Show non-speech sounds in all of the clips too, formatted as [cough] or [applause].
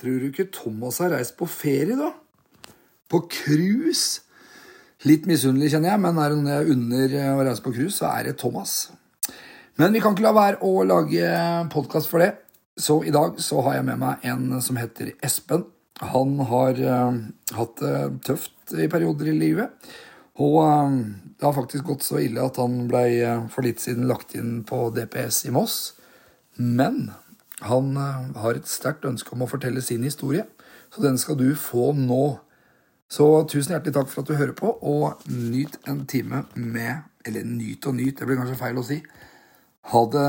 Tror du ikke Thomas har reist på ferie, da? På cruise? Litt misunnelig, kjenner jeg, men er det noen jeg unner å reise på cruise, så er det Thomas. Men vi kan ikke la være å lage podkast for det. Så i dag så har jeg med meg en som heter Espen. Han har uh, hatt det tøft i perioder i livet. Og uh, det har faktisk gått så ille at han ble uh, for litt siden lagt inn på DPS i Moss. Men han har et sterkt ønske om å fortelle sin historie, så den skal du få nå. Så tusen hjertelig takk for at du hører på, og nyt en time med Eller nyt og nyt, det blir kanskje feil å si. Ha det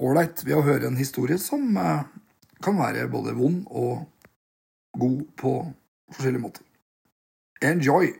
ålreit ved å høre en historie som eh, kan være både vond og god på forskjellige måter. Enjoy!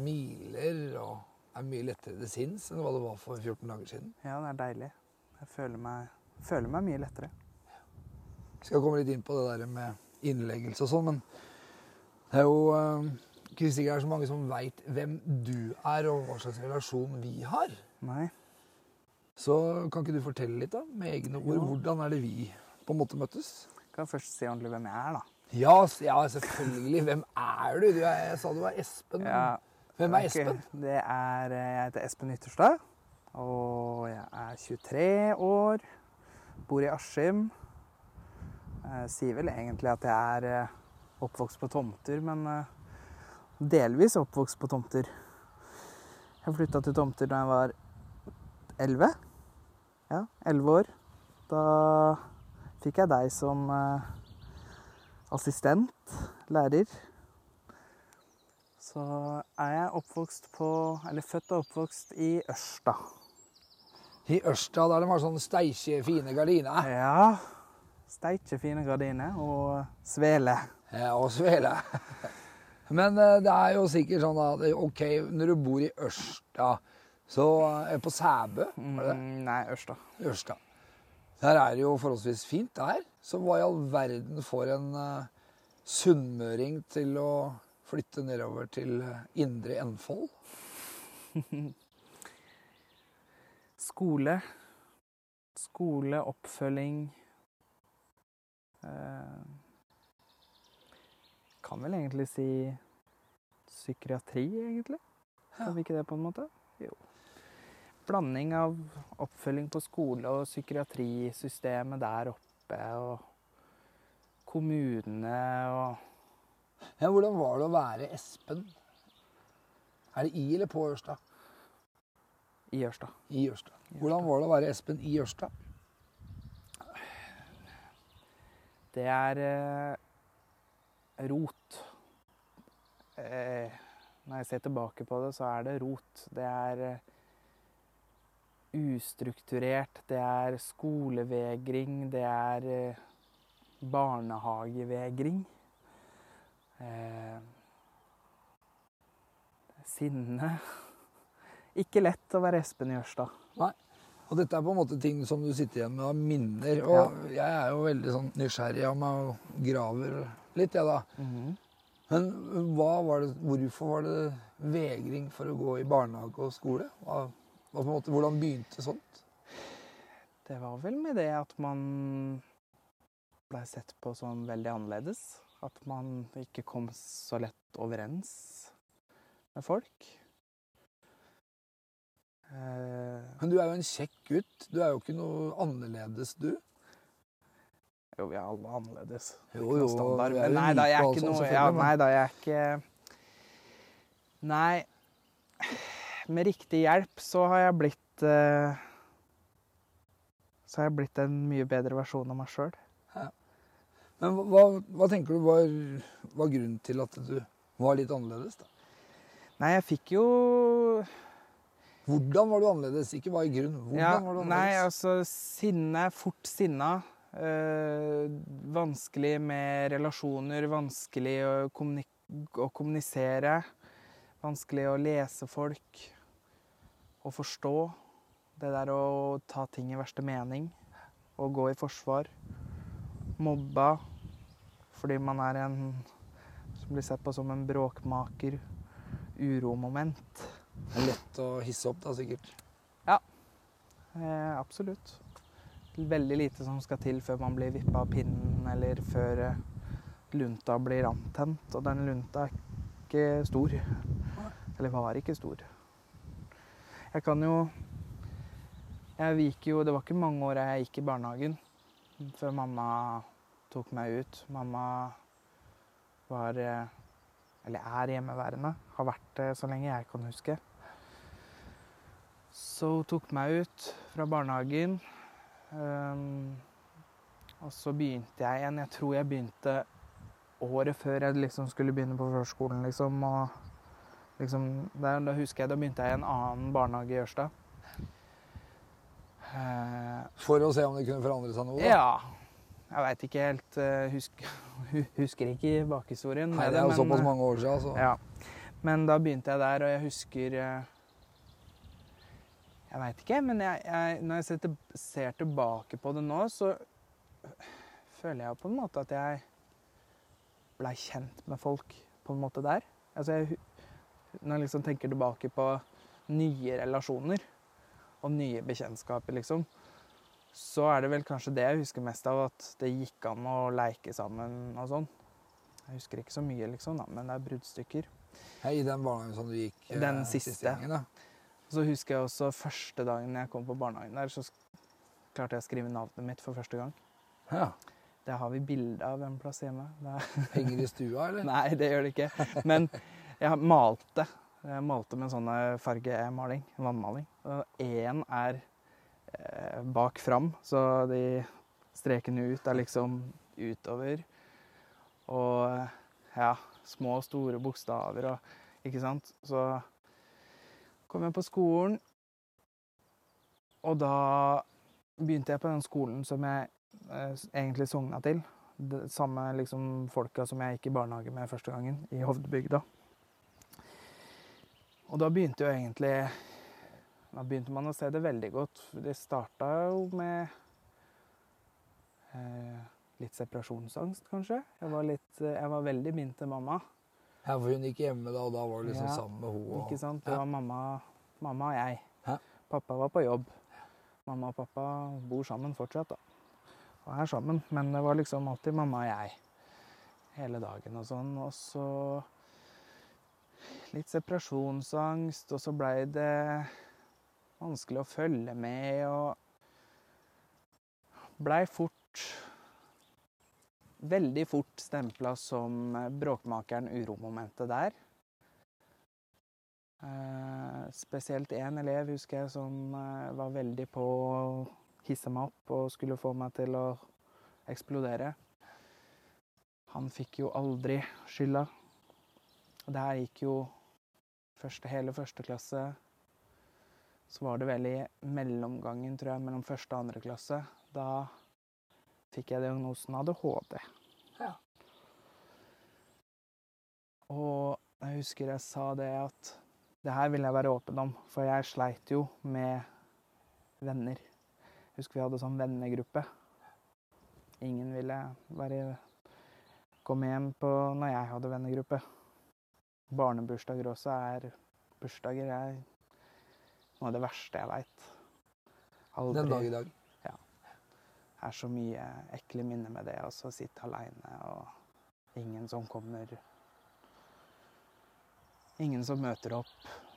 Smiler og er mye lettere til sinns enn hva det var for 14 dager siden. Ja, det er deilig. Jeg føler meg, føler meg mye lettere. Vi skal komme litt inn på det der med innleggelse og sånn, men det er jo eh, ikke er så mange som veit hvem du er, og hva slags relasjon vi har. Nei. Så kan ikke du fortelle litt, da, med egne ord? Jo. Hvordan er det vi på en måte møttes? Kan først si ordentlig hvem jeg er, da. Ja, ja selvfølgelig. Hvem er du? du er, jeg sa du var Espen. Ja, Hvem er Espen? Det er, eh, jeg heter Espen Ytterstad, og jeg er 23 år. Bor i Askim. Jeg sier vel egentlig at jeg er eh, oppvokst på tomter, men eh, delvis oppvokst på tomter. Jeg flytta til tomter da jeg var 11. Ja, 11 år. Da fikk jeg deg som eh, assistent, lærer. Så er jeg oppvokst på Eller født og oppvokst i Ørsta. I Ørsta der det har sånne steikje, fine gardiner. Ja. Steikje fine gardiner og svele. Ja, og svele. [laughs] Men eh, det er jo sikkert sånn at OK, når du bor i Ørsta, så er På Sæbø, det? Mm, nei, Ørsta. Ørsta. Der er det jo forholdsvis fint der. Så hva i all verden får en uh, sunnmøring til å flytte nedover til eh, Indre Enfold? [laughs] Skole. Skole, oppfølging eh, Kan vel egentlig si psykiatri, egentlig? Kan vi ikke det, på en måte? Jo. Blanding av oppfølging på skole og psykiatrisystemet der oppe, og kommunene og Ja, hvordan var det å være Espen? Er det i eller på Ørsta? i Ørsta. I Ørsta. Hvordan var det å være Espen i Ørsta? Det er eh, rot. Eh, når jeg ser tilbake på det, så er det rot. Det er eh, ustrukturert. Det er skolevegring. Det er eh, barnehagevegring. Eh, sinne. [laughs] Ikke lett å være Espen i Nei. Og dette er på en måte ting som du sitter igjen med av minner. Og jeg er jo veldig sånn nysgjerrig av meg og graver litt, jeg, da. Men hva var det, hvorfor var det vegring for å gå i barnehage og skole? Hva, måte, hvordan begynte sånt? Det var vel med det at man blei sett på som veldig annerledes. At man ikke kom så lett overens med folk. Eh, Men du er jo en kjekk gutt. Du er jo ikke noe annerledes, du. jo, vi er alle annerledes. Jo, jo, standard, men nei da, jeg er ikke noe ja, Nei da, jeg er ikke Nei. Med riktig hjelp så har jeg blitt eh, Så har jeg blitt en mye bedre versjon av meg sjøl. Men hva, hva tenker du var, var grunnen til at du var litt annerledes, da? Nei, jeg fikk jo Hvordan var du annerledes? Ikke bare i grunn. Hvordan Ja, var du nei, altså sinne, fort sinna. Øh, vanskelig med relasjoner, vanskelig å, kommuni å kommunisere. Vanskelig å lese folk og forstå. Det der å ta ting i verste mening og gå i forsvar. Mobba fordi man er en som blir sett på som en bråkmaker. Uromoment. Det er lett å hisse opp, da, sikkert. Eh, absolutt. Veldig lite som skal til før man blir vippa av pinnen, eller før eh, lunta blir antent. Og den lunta er ikke stor. Eller var ikke stor. Jeg kan jo Jeg viker jo Det var ikke mange år jeg gikk i barnehagen før mamma tok meg ut. Mamma var eh, Eller er hjemmeværende. Har vært det så lenge jeg kan huske. Så hun tok meg ut fra barnehagen. Um, og så begynte jeg igjen. Jeg tror jeg begynte året før jeg liksom skulle begynne på førskolen. Liksom, og liksom, der, da husker jeg, da begynte jeg i en annen barnehage i Ørsta. Uh, For å se om det kunne forandre seg noe? da. ja. Jeg veit ikke helt eh, husk, [laughs] Husker ikke bakhistorien. Nei, det er jo såpass eh, mange år siden. Så. ja. Men da begynte jeg der, og jeg husker eh, Jeg veit ikke, men jeg, jeg, når jeg ser, til, ser tilbake på det nå, så [sighs] føler jeg på en måte at jeg blei kjent med folk på en måte der. Altså jeg, når jeg liksom tenker tilbake på nye relasjoner og nye bekjentskaper, liksom, så er det vel kanskje det jeg husker mest av, at det gikk an å leike sammen og sånn. Jeg husker ikke så mye, liksom, da, men det er bruddstykker. I den barnehagen som du gikk eh, Den siste. gangen, da. Så husker jeg også første dagen jeg kom på barnehagen der, så klarte jeg å skrive navnet mitt for første gang. Ja. Det har vi bilde av en plass hjemme. [laughs] Det er... Henger i stua, eller? Nei, det gjør det ikke. Men jeg malte. Jeg malte med sånn fargemaling. Vannmaling. Og én er eh, bak fram, så de strekene ut er liksom utover. Og ja, små og store bokstaver og Ikke sant? Så kom jeg på skolen, og da begynte jeg på den skolen som jeg eh, egentlig sogna til. Det samme liksom folka som jeg gikk i barnehage med første gangen, i Hovdebygda. Og da begynte jo egentlig Da begynte man å se det veldig godt. Det starta jo med eh, litt separasjonsangst, kanskje. Jeg var, litt, eh, jeg var veldig min til mamma. Ja, for hun gikk hjemme da, og da var du liksom Ja, sammen med henne. Ikke sant? Det Ja. var mamma, mamma og jeg. Hæ? Pappa var på jobb. Mamma og pappa bor sammen fortsatt, da. Og er sammen. Men det var liksom alltid mamma og jeg. Hele dagen og sånn. Og så litt separasjonsangst, og så blei det vanskelig å følge med, og blei fort Veldig fort stempla som bråkmakeren, uromomentet der. Eh, spesielt én elev husker jeg som eh, var veldig på å hisse meg opp og skulle få meg til å eksplodere. Han fikk jo aldri skylda. Det her gikk jo første, hele første klasse. Så var det vel i mellomgangen, tror jeg, mellom første og andre klasse. Da fikk jeg diagnosen ADHD. Ja. Og jeg husker jeg sa det at det her vil jeg være åpen om, for jeg sleit jo med venner. Jeg husker vi hadde sånn vennegruppe. Ingen ville være komme hjem på når jeg hadde vennegruppe. Barnebursdager også er bursdager er noe av det verste jeg veit. Den dag i dag. Ja. Det er så mye ekle minner med det. å sitte aleine og ingen som kommer Ingen som møter opp.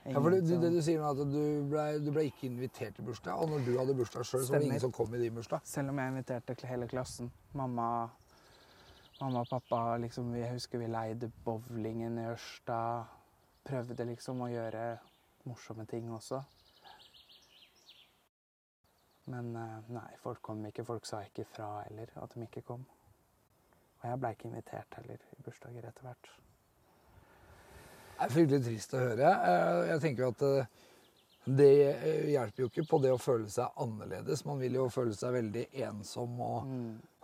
Ja, for det, det du sier nå, at du ble, du ble ikke invitert til bursdag, og når du hadde bursdag sjøl, så var det ingen som kom i din bursdag. Selv om jeg inviterte hele klassen. Mamma, mamma og pappa liksom, Jeg husker vi leide bowlingen i Ørsta. Prøvde liksom å gjøre morsomme ting også. Men eh, nei, folk kom ikke. Folk sa ikke fra heller at de ikke kom. Og jeg blei ikke invitert heller i bursdager etter hvert. Det er fryktelig trist å høre. Eh, Jeg tenker jo at eh, Det hjelper jo ikke på det å føle seg annerledes. Man vil jo føle seg veldig ensom og,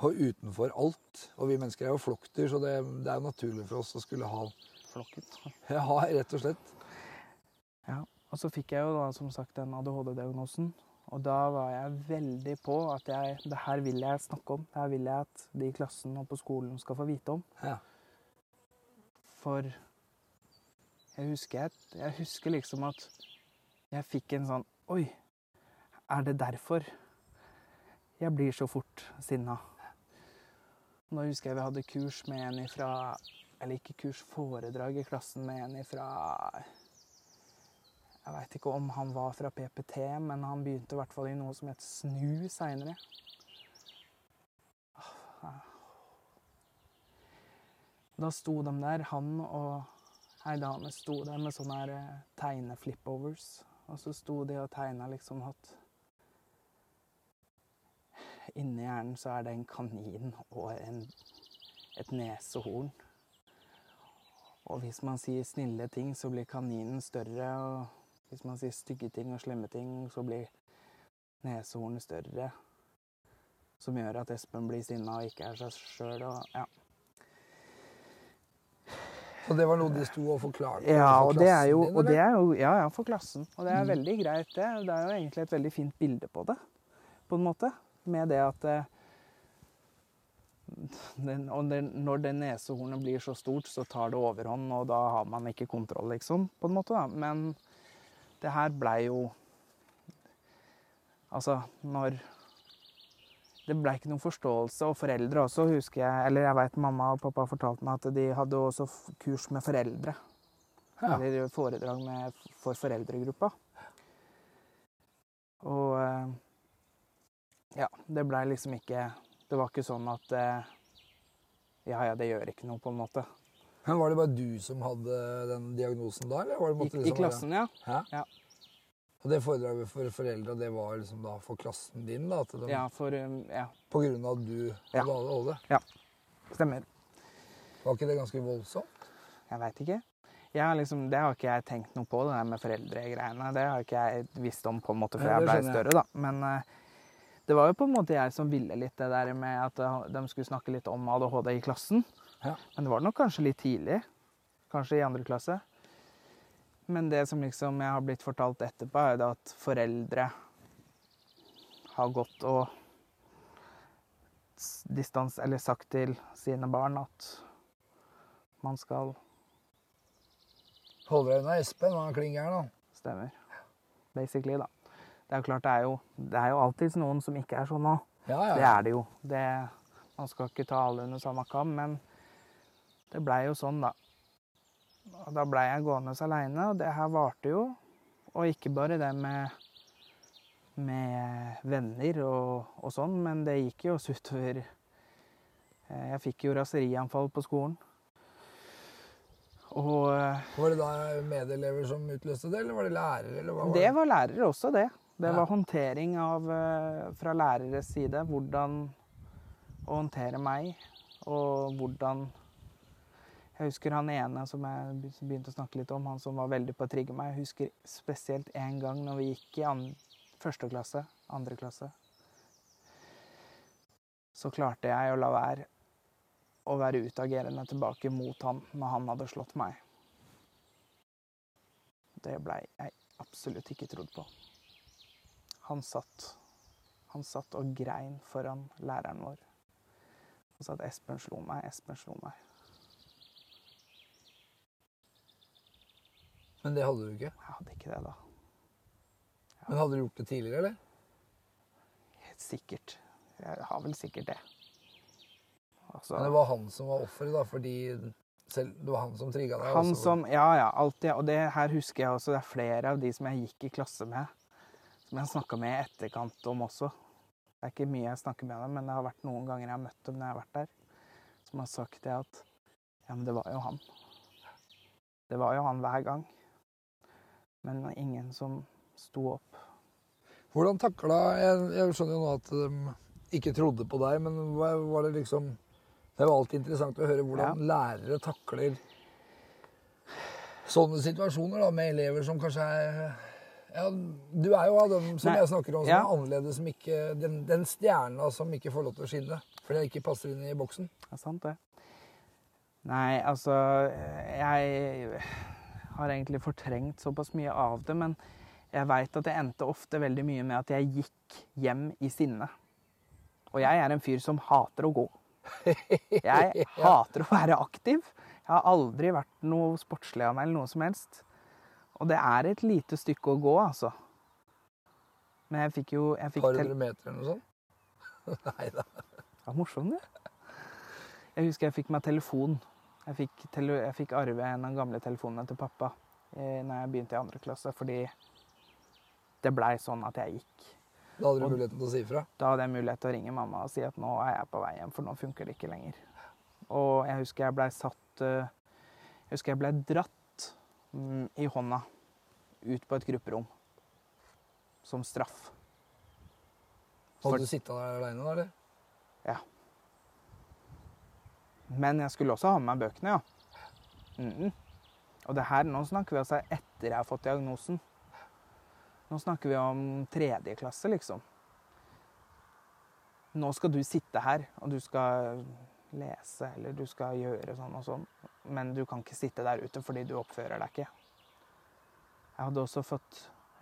og utenfor alt. Og vi mennesker er jo flokkdyr, så det, det er jo naturlig for oss å skulle ha Flokket. [laughs] Ja, rett og slett. Ja. Og så fikk jeg jo da som sagt den ADHD-diagnosen. Og da var jeg veldig på at jeg, det her vil jeg snakke om. Det her vil jeg at de i klassen og på skolen skal få vite om. Ja. For jeg husker, jeg, jeg husker liksom at jeg fikk en sånn Oi, er det derfor jeg blir så fort sinna? Nå husker jeg vi hadde kurs med en ifra Eller ikke kurs, foredrag i klassen med en ifra Jeg veit ikke om han var fra PPT, men han begynte i hvert fall i noe som het SNU seinere. Da sto de der, han og ei dame sto der med sånne her eh, tegne-flipovers. Og så sto de og tegna liksom at Inni hjernen så er det en kanin og en, et nesehorn. Og hvis man sier snille ting, så blir kaninen større. Og hvis man sier stygge ting og slemme ting, så blir nesehornet større. Som gjør at Espen blir sinna og ikke er seg sjøl. Ja. Så det var noe de sto og forklarte Ja, for klassen? det er jo, din, og det er jo ja, ja, for klassen. Og det er Mm. veldig greit, det. Det er jo egentlig et veldig fint bilde på det, på en måte. Med det at eh, den, og den, Når det nesehornet blir så stort, så tar det overhånd, og da har man ikke kontroll, liksom, på en måte. da. Men det her blei jo Altså, når det ble ikke noen forståelse, og foreldre også, husker jeg Eller jeg veit mamma og pappa fortalte meg at de hadde også kurs med foreldre. Ja. Eller foredrag med, for foreldregruppa. Og eh, ja, det blei liksom ikke Det var ikke sånn at eh, Ja, ja, det gjør ikke noe, på en måte. Men Var det bare du som hadde den diagnosen da? eller var det måtte i liksom I, klassen, ja. Hæ? Ja. Og det foredraget for foreldre, det var liksom da for klassen din? da, de, Ja, for um, Ja, På grunn av at du hadde Ja. ADHD? Ja. stemmer. Var ikke det ganske voldsomt? Jeg veit ikke. Jeg liksom, det har ikke jeg tenkt noe på, det der med foreldregreiene. Det har ikke jeg visst om, på en måte, før Ja, jeg ble større, da. Men uh, det var jo på en måte jeg som ville litt det der med at eh, de skulle snakke litt om ADHD i klassen. Ja. Men det var nok kanskje litt tidlig. Kanskje i andre klasse. Men det som liksom jeg har blitt fortalt etterpå, er jo at foreldre har gått og distans, eller sagt til sine barn at man skal Holde deg unna Espen, han klinger her nå. Stemmer. Basically, da. Det er jo klart, det er jo, det er jo alltid noen som ikke er sånn nå. Ja, ja. Det er det jo. Det, man skal ikke ta alle under samme kam, men det blei jo sånn, da. Og da blei jeg gående aleine, og det her varte jo. Og ikke bare det med, med venner og, og sånn, men det gikk jo også utover eh, Jeg fikk jo raserianfall på skolen. Og eh, Var det da medelever som utløste det, eller var det lærere? Eller var Det var lærere også, det. Det var håndtering av, eh, fra læreres side. Hvordan å håndtere meg, og hvordan Jeg husker han ene som jeg begynte å snakke litt om, han som var veldig på å trigge meg. Jeg husker spesielt en gang når vi gikk i an første klasse, andre klasse. Så klarte jeg å la være å være utagerende tilbake mot han når han hadde slått meg. Det blei jeg absolutt ikke trodd på. Han satt, han satt og grein foran læreren vår og sa at 'Espen slo meg, Espen slo meg'. Men det hadde du ikke. Jeg hadde ikke det da. Men hadde du gjort det tidligere, eller? Helt sikkert. Jeg har vel sikkert det. Altså, Men det var han som var offeret, da, fordi selv, det var han som trigga deg? Han også. som Ja, ja, alltid. Og det her husker jeg også. Det er flere av de som jeg gikk i klasse med, som jeg har snakka med i etterkant om også. Det er ikke mye jeg snakker med dem, men det har vært noen ganger jeg har møtt dem når jeg har vært der, som har sagt det at Ja, men det var jo han. Det var jo han hver gang. Men ingen som sto opp. Hvordan takla jeg, jeg skjønner jo nå at de ikke trodde på deg, men var det liksom Det er jo alltid interessant å høre hvordan lærere takler sånne situasjoner da, med elever som kanskje er Ja, du er jo av dem som Nei, jeg snakker om, som ja. er annerledes, som ikke, den, den stjerna som ikke får lov til å skinne. Fordi den ikke passer inn i boksen. Det er sant, det. Nei, altså Jeg har egentlig fortrengt såpass mye av det, men jeg veit at det endte ofte veldig mye med at jeg gikk hjem i sinne. Og jeg er en fyr som hater å gå. Jeg [laughs] hater å være aktiv. Jeg har aldri vært noe sportslig av meg eller noe som helst. Og det er et lite stykke å gå, altså. Men jeg fikk jo jeg fikk Par hundre meter eller noe sånt? [laughs] Nei da. Det var morsomt, det. Jeg husker jeg fikk meg telefon. Jeg fikk, jeg fikk arve en av de gamle telefonene til pappa eh, når jeg begynte i andre klasse, fordi det blei sånn at jeg gikk. Da hadde du Og- muligheten til å si ifra. Da hadde jeg mulighet til å ringe mamma og si at nå er jeg på vei hjem, for nå funker det ikke lenger. Og jeg husker jeg blei satt eh, Jeg husker jeg blei dratt mm, i hånda ut på et grupperom. Som straff. Hadde du sittet der aleine da, eller? Men jeg skulle også ha med meg bøkene, ja. Mhm. Og det her, nå snakker vi altså etter jeg har fått diagnosen. Nå snakker vi om tredje klasse, liksom. Nå skal du sitte her, og du skal lese, eller du skal gjøre sånn og sånn. Men du kan ikke sitte der ute fordi du oppfører deg ikke. Jeg hadde også fått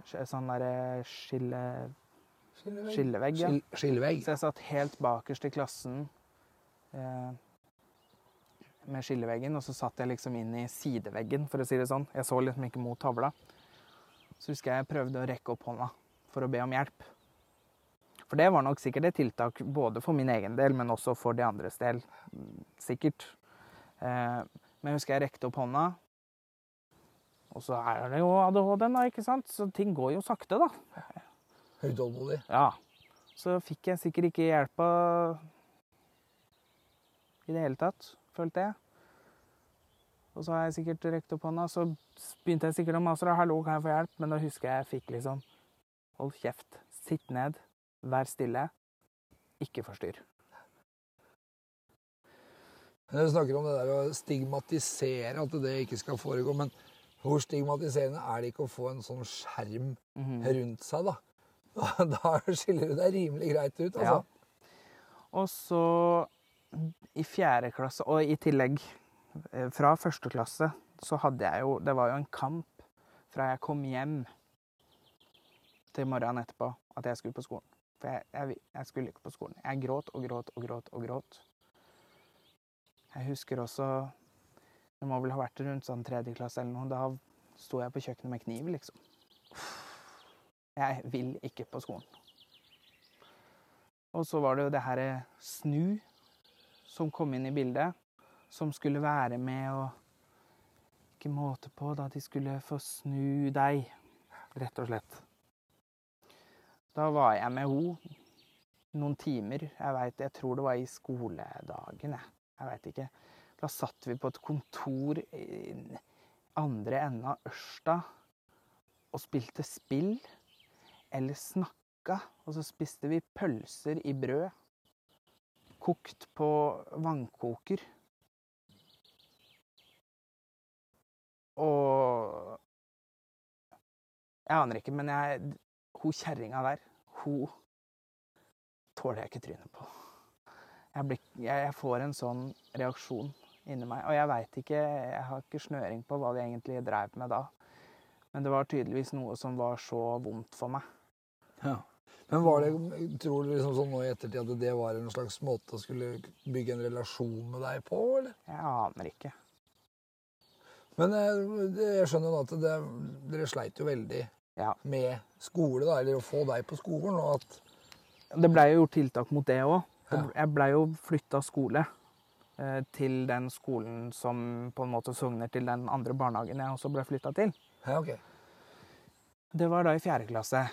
sånn derre skille, skillevegg. Ja. Skillevegg. Så jeg satt helt bakerst i klassen eh, med skilleveggen, og så satt jeg liksom inn i sideveggen, for å si det sånn. Jeg så liksom ikke mot tavla. Så husker jeg jeg prøvde å rekke opp hånda for å be om hjelp. For det var nok sikkert et tiltak både for min egen del, men også for de andres del. Sikkert. Eh, men jeg husker jeg rekte opp hånda. Og så er det jo ADHD-en, da, ikke sant? Så ting går jo sakte, da. Utålmodig. Ja. Så fikk jeg sikkert ikke hjelpa i det hele tatt, følte jeg. Og så har jeg sikkert rekt opp hånda, så begynte jeg sikkert å mase. 'Hallo, kan jeg få hjelp?' Men da husker jeg jeg fikk liksom Hold kjeft. Sitt ned. Vær stille. Ikke forstyrr. Du snakker om det der å stigmatisere, at det ikke skal foregå. Men hvor stigmatiserende er det ikke å få en sånn skjerm Mhm. rundt seg, da? [laughs] Da skiller du deg rimelig greit ut, Ja. altså. Og så i fjerde klasse, og i tillegg eh, fra første klasse, så hadde jeg jo Det var jo en kamp fra jeg kom hjem til morgenen etterpå at jeg skulle på skolen. For jeg, jeg, jeg skulle ikke på skolen. Jeg gråt og gråt og gråt og gråt. Jeg husker også Det må vel ha vært rundt sånn tredje klasse eller noe. Da sto jeg på kjøkkenet med kniv, liksom. Jeg vil ikke på skolen. Og så var det jo det her Snu som kom inn i bildet, som skulle være med og Ikke måte på da de skulle få snu deg, rett og slett. Da var jeg med henne noen timer. Jeg veit jeg tror det var i skoledagen, jeg. Jeg veit ikke. Da satt vi på et kontor i andre enden av Ørsta og spilte spill eller snakka. Og så spiste vi pølser i brød. Kokt på vannkoker. Og Jeg aner ikke, men jeg Hun kjerringa der, hun tåler jeg ikke trynet på. Jeg, blir, jeg, får en sånn reaksjon inni meg. Og jeg veit ikke Jeg har ikke snøring på hva de egentlig dreiv med da. Men det var tydeligvis noe som var så vondt for meg. Ja. Men var det, tror du liksom sånn nå i ettertid at det var en slags måte å skulle bygge en relasjon med deg på, eller? Jeg aner ikke. Men jeg, jeg skjønner jo at det, dere sleit jo veldig Ja. med skole, da, eller å få deg på skolen, og at Det blei jo gjort tiltak mot det òg. Ja. Jeg blei jo flytta skole eh, til den skolen som på en måte sogner til den andre barnehagen jeg også ble flytta til. Ja, ok. Det var da i fjerde klasse.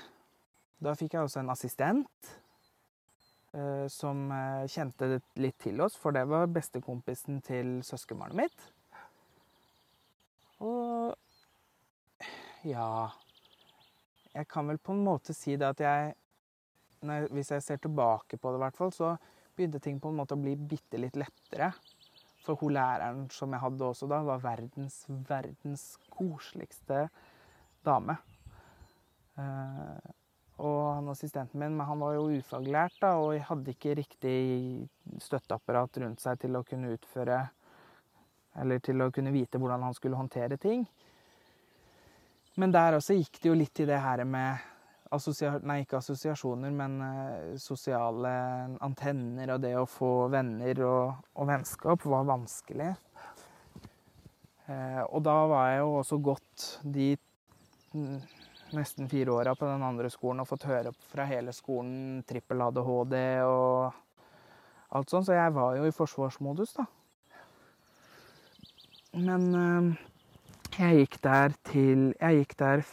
Da fikk jeg også en assistent eh, som eh, kjente litt til oss, for det var bestekompisen til søskenbarnet mitt. Og ja Jeg kan vel på en måte si det at jeg, når Hvis jeg ser tilbake på det, hvert fall, så begynte ting på en måte å bli bitte litt lettere. For hun læreren som jeg hadde også da, var verdens, verdens koseligste dame. Eh, og han assistenten min, men han var jo ufaglært da, og hadde ikke riktig støtteapparat rundt seg til å kunne utføre Eller til å kunne vite hvordan han skulle håndtere ting. Men der også gikk det jo litt i det her med Nei, ikke assosiasjoner, men eh, sosiale antenner og det å få venner og, og vennskap var vanskelig. Eh, og da var jeg jo også gått de nesten fire åra på den andre skolen og fått høre fra hele skolen trippel ADHD og alt sånt, så jeg var jo i forsvarsmodus, da. Men eh, jeg gikk der til Jeg gikk der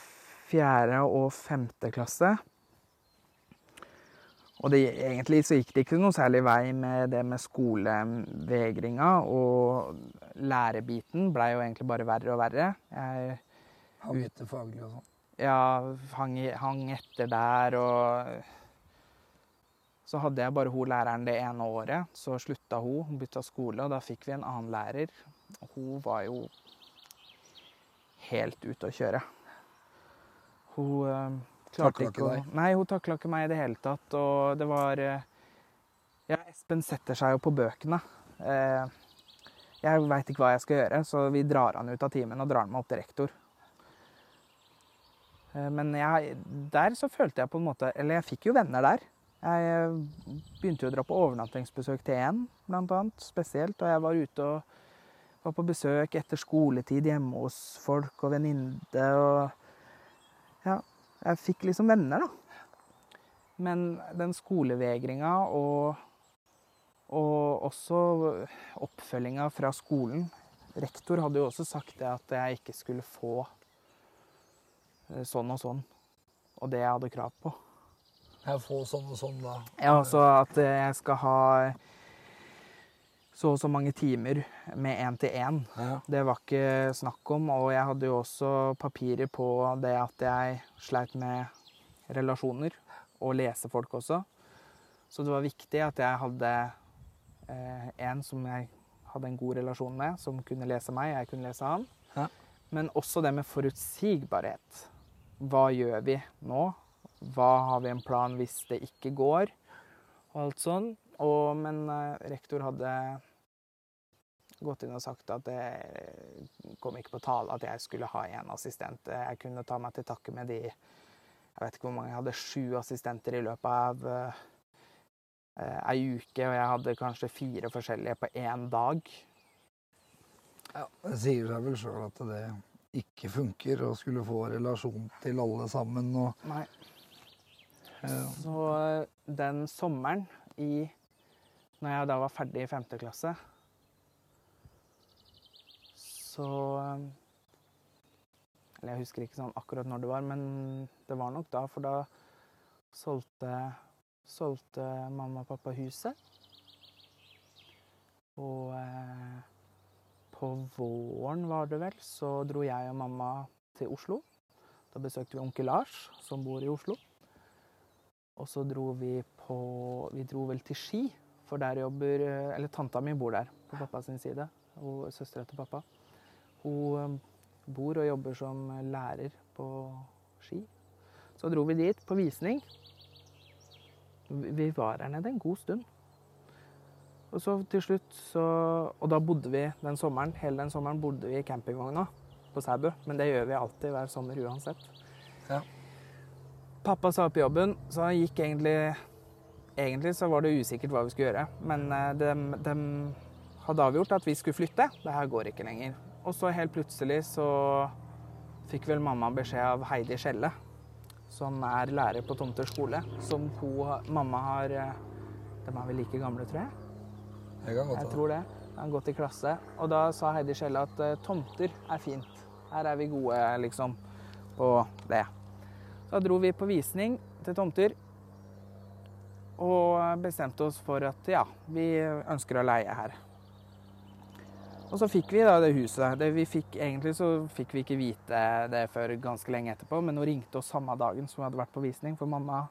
fjerde og femte klasse. Og det, egentlig så gikk det ikke noe særlig vei med det med skolevegringa. Og lærebiten blei jo egentlig bare verre og verre. Jeg Han etter faglig og sånn. Ja, hang, hang etter der og Så hadde jeg bare hun læreren det ene året. Så slutta hun, hun bytta skole, og da fikk vi en annen lærer. Og hun var jo helt ute å kjøre. Hun eh, klarte ikke å? Nei, hun takla ikke meg i det hele tatt. Og det var eh, Ja, Espen setter seg jo på bøkene. Eh, jeg veit ikke hva jeg skal gjøre, så vi drar han ut av timen og drar han med opp til rektor. Eh, Men jeg, der så følte jeg på en måte Eller jeg fikk jo venner der. Jeg eh, begynte jo å dra på overnattingsbesøk til en, blant annet, spesielt. Og jeg var ute og var på besøk etter skoletid hjemme hos folk og venninne. Og ja, jeg fikk liksom venner, da. Men den skolevegringa og, og også oppfølginga fra skolen Rektor hadde jo også sagt det at jeg ikke skulle få sånn og sånn. Og det jeg hadde krav på. Jeg får sånn og sånn, da. Ja, altså at jeg skal ha så og så mange timer med én-til-én. Ja. Det var ikke snakk om. Og jeg hadde jo også papirer på det at jeg sleit med relasjoner. Og lese folk også. Så det var viktig at jeg hadde eh, en som jeg hadde en god relasjon med, som kunne lese meg, jeg kunne lese han. Ja. Men også det med forutsigbarhet. Hva gjør vi nå? Hva har vi en plan hvis det ikke går? Og alt sånn. Og, men eh, rektor hadde gått inn og sagt at det kom ikke på tale at jeg skulle ha én assistent. Jeg kunne ta meg til takke med de Jeg vet ikke hvor mange jeg hadde. Sju assistenter i løpet av uh, ei uke, og jeg hadde kanskje fire forskjellige på én dag. Ja, det sier seg vel sjøl at det ikke funker å skulle få relasjon til alle sammen. Og, Nei. Så eh, den sommeren i Når jeg da var ferdig i femte klasse, så eh, Eller jeg husker ikke sånn akkurat når det var, men det var nok da, for da solgte, solgte mamma og pappa huset. Og eh, på våren, var det vel, så dro jeg og mamma til Oslo. Da besøkte vi onkel Lars, som bor i Oslo. Og så dro vi på Vi dro vel til Ski, for der jobber Eller tanta mi bor der, på pappas side. Og søstera til pappa. Hun eh, bor og jobber som lærer på Ski. Så dro vi dit på visning. Vi var her nede en god stund. Og så til slutt så Og da bodde vi den sommeren, hele den sommeren bodde vi i campingvogna på Sæbu. Men det gjør vi alltid hver sommer uansett. Ja. Pappa sa opp jobben, så han gikk egentlig Egentlig så var det usikkert hva vi skulle gjøre, men eh, de, de hadde avgjort at vi skulle flytte. Det her går ikke lenger. Og så helt plutselig så fikk vel mamma beskjed av Heidi Skjelle, som er lærer på Tomter skole, som hun, mamma har eh, De er vel like gamle, tror jeg. Jeg tror det. Han har gått i klasse. Og da sa Heidi Skjelle at eh, tomter er fint. Her er vi gode, liksom, på det. Så da dro vi på visning til tomter. Og bestemte oss for at ja, vi ønsker å leie her. Og så fikk vi da det huset. Det vi fikk, egentlig så fikk vi ikke vite det før ganske lenge etterpå, men hun ringte oss samme dagen som vi hadde vært på visning, for mamma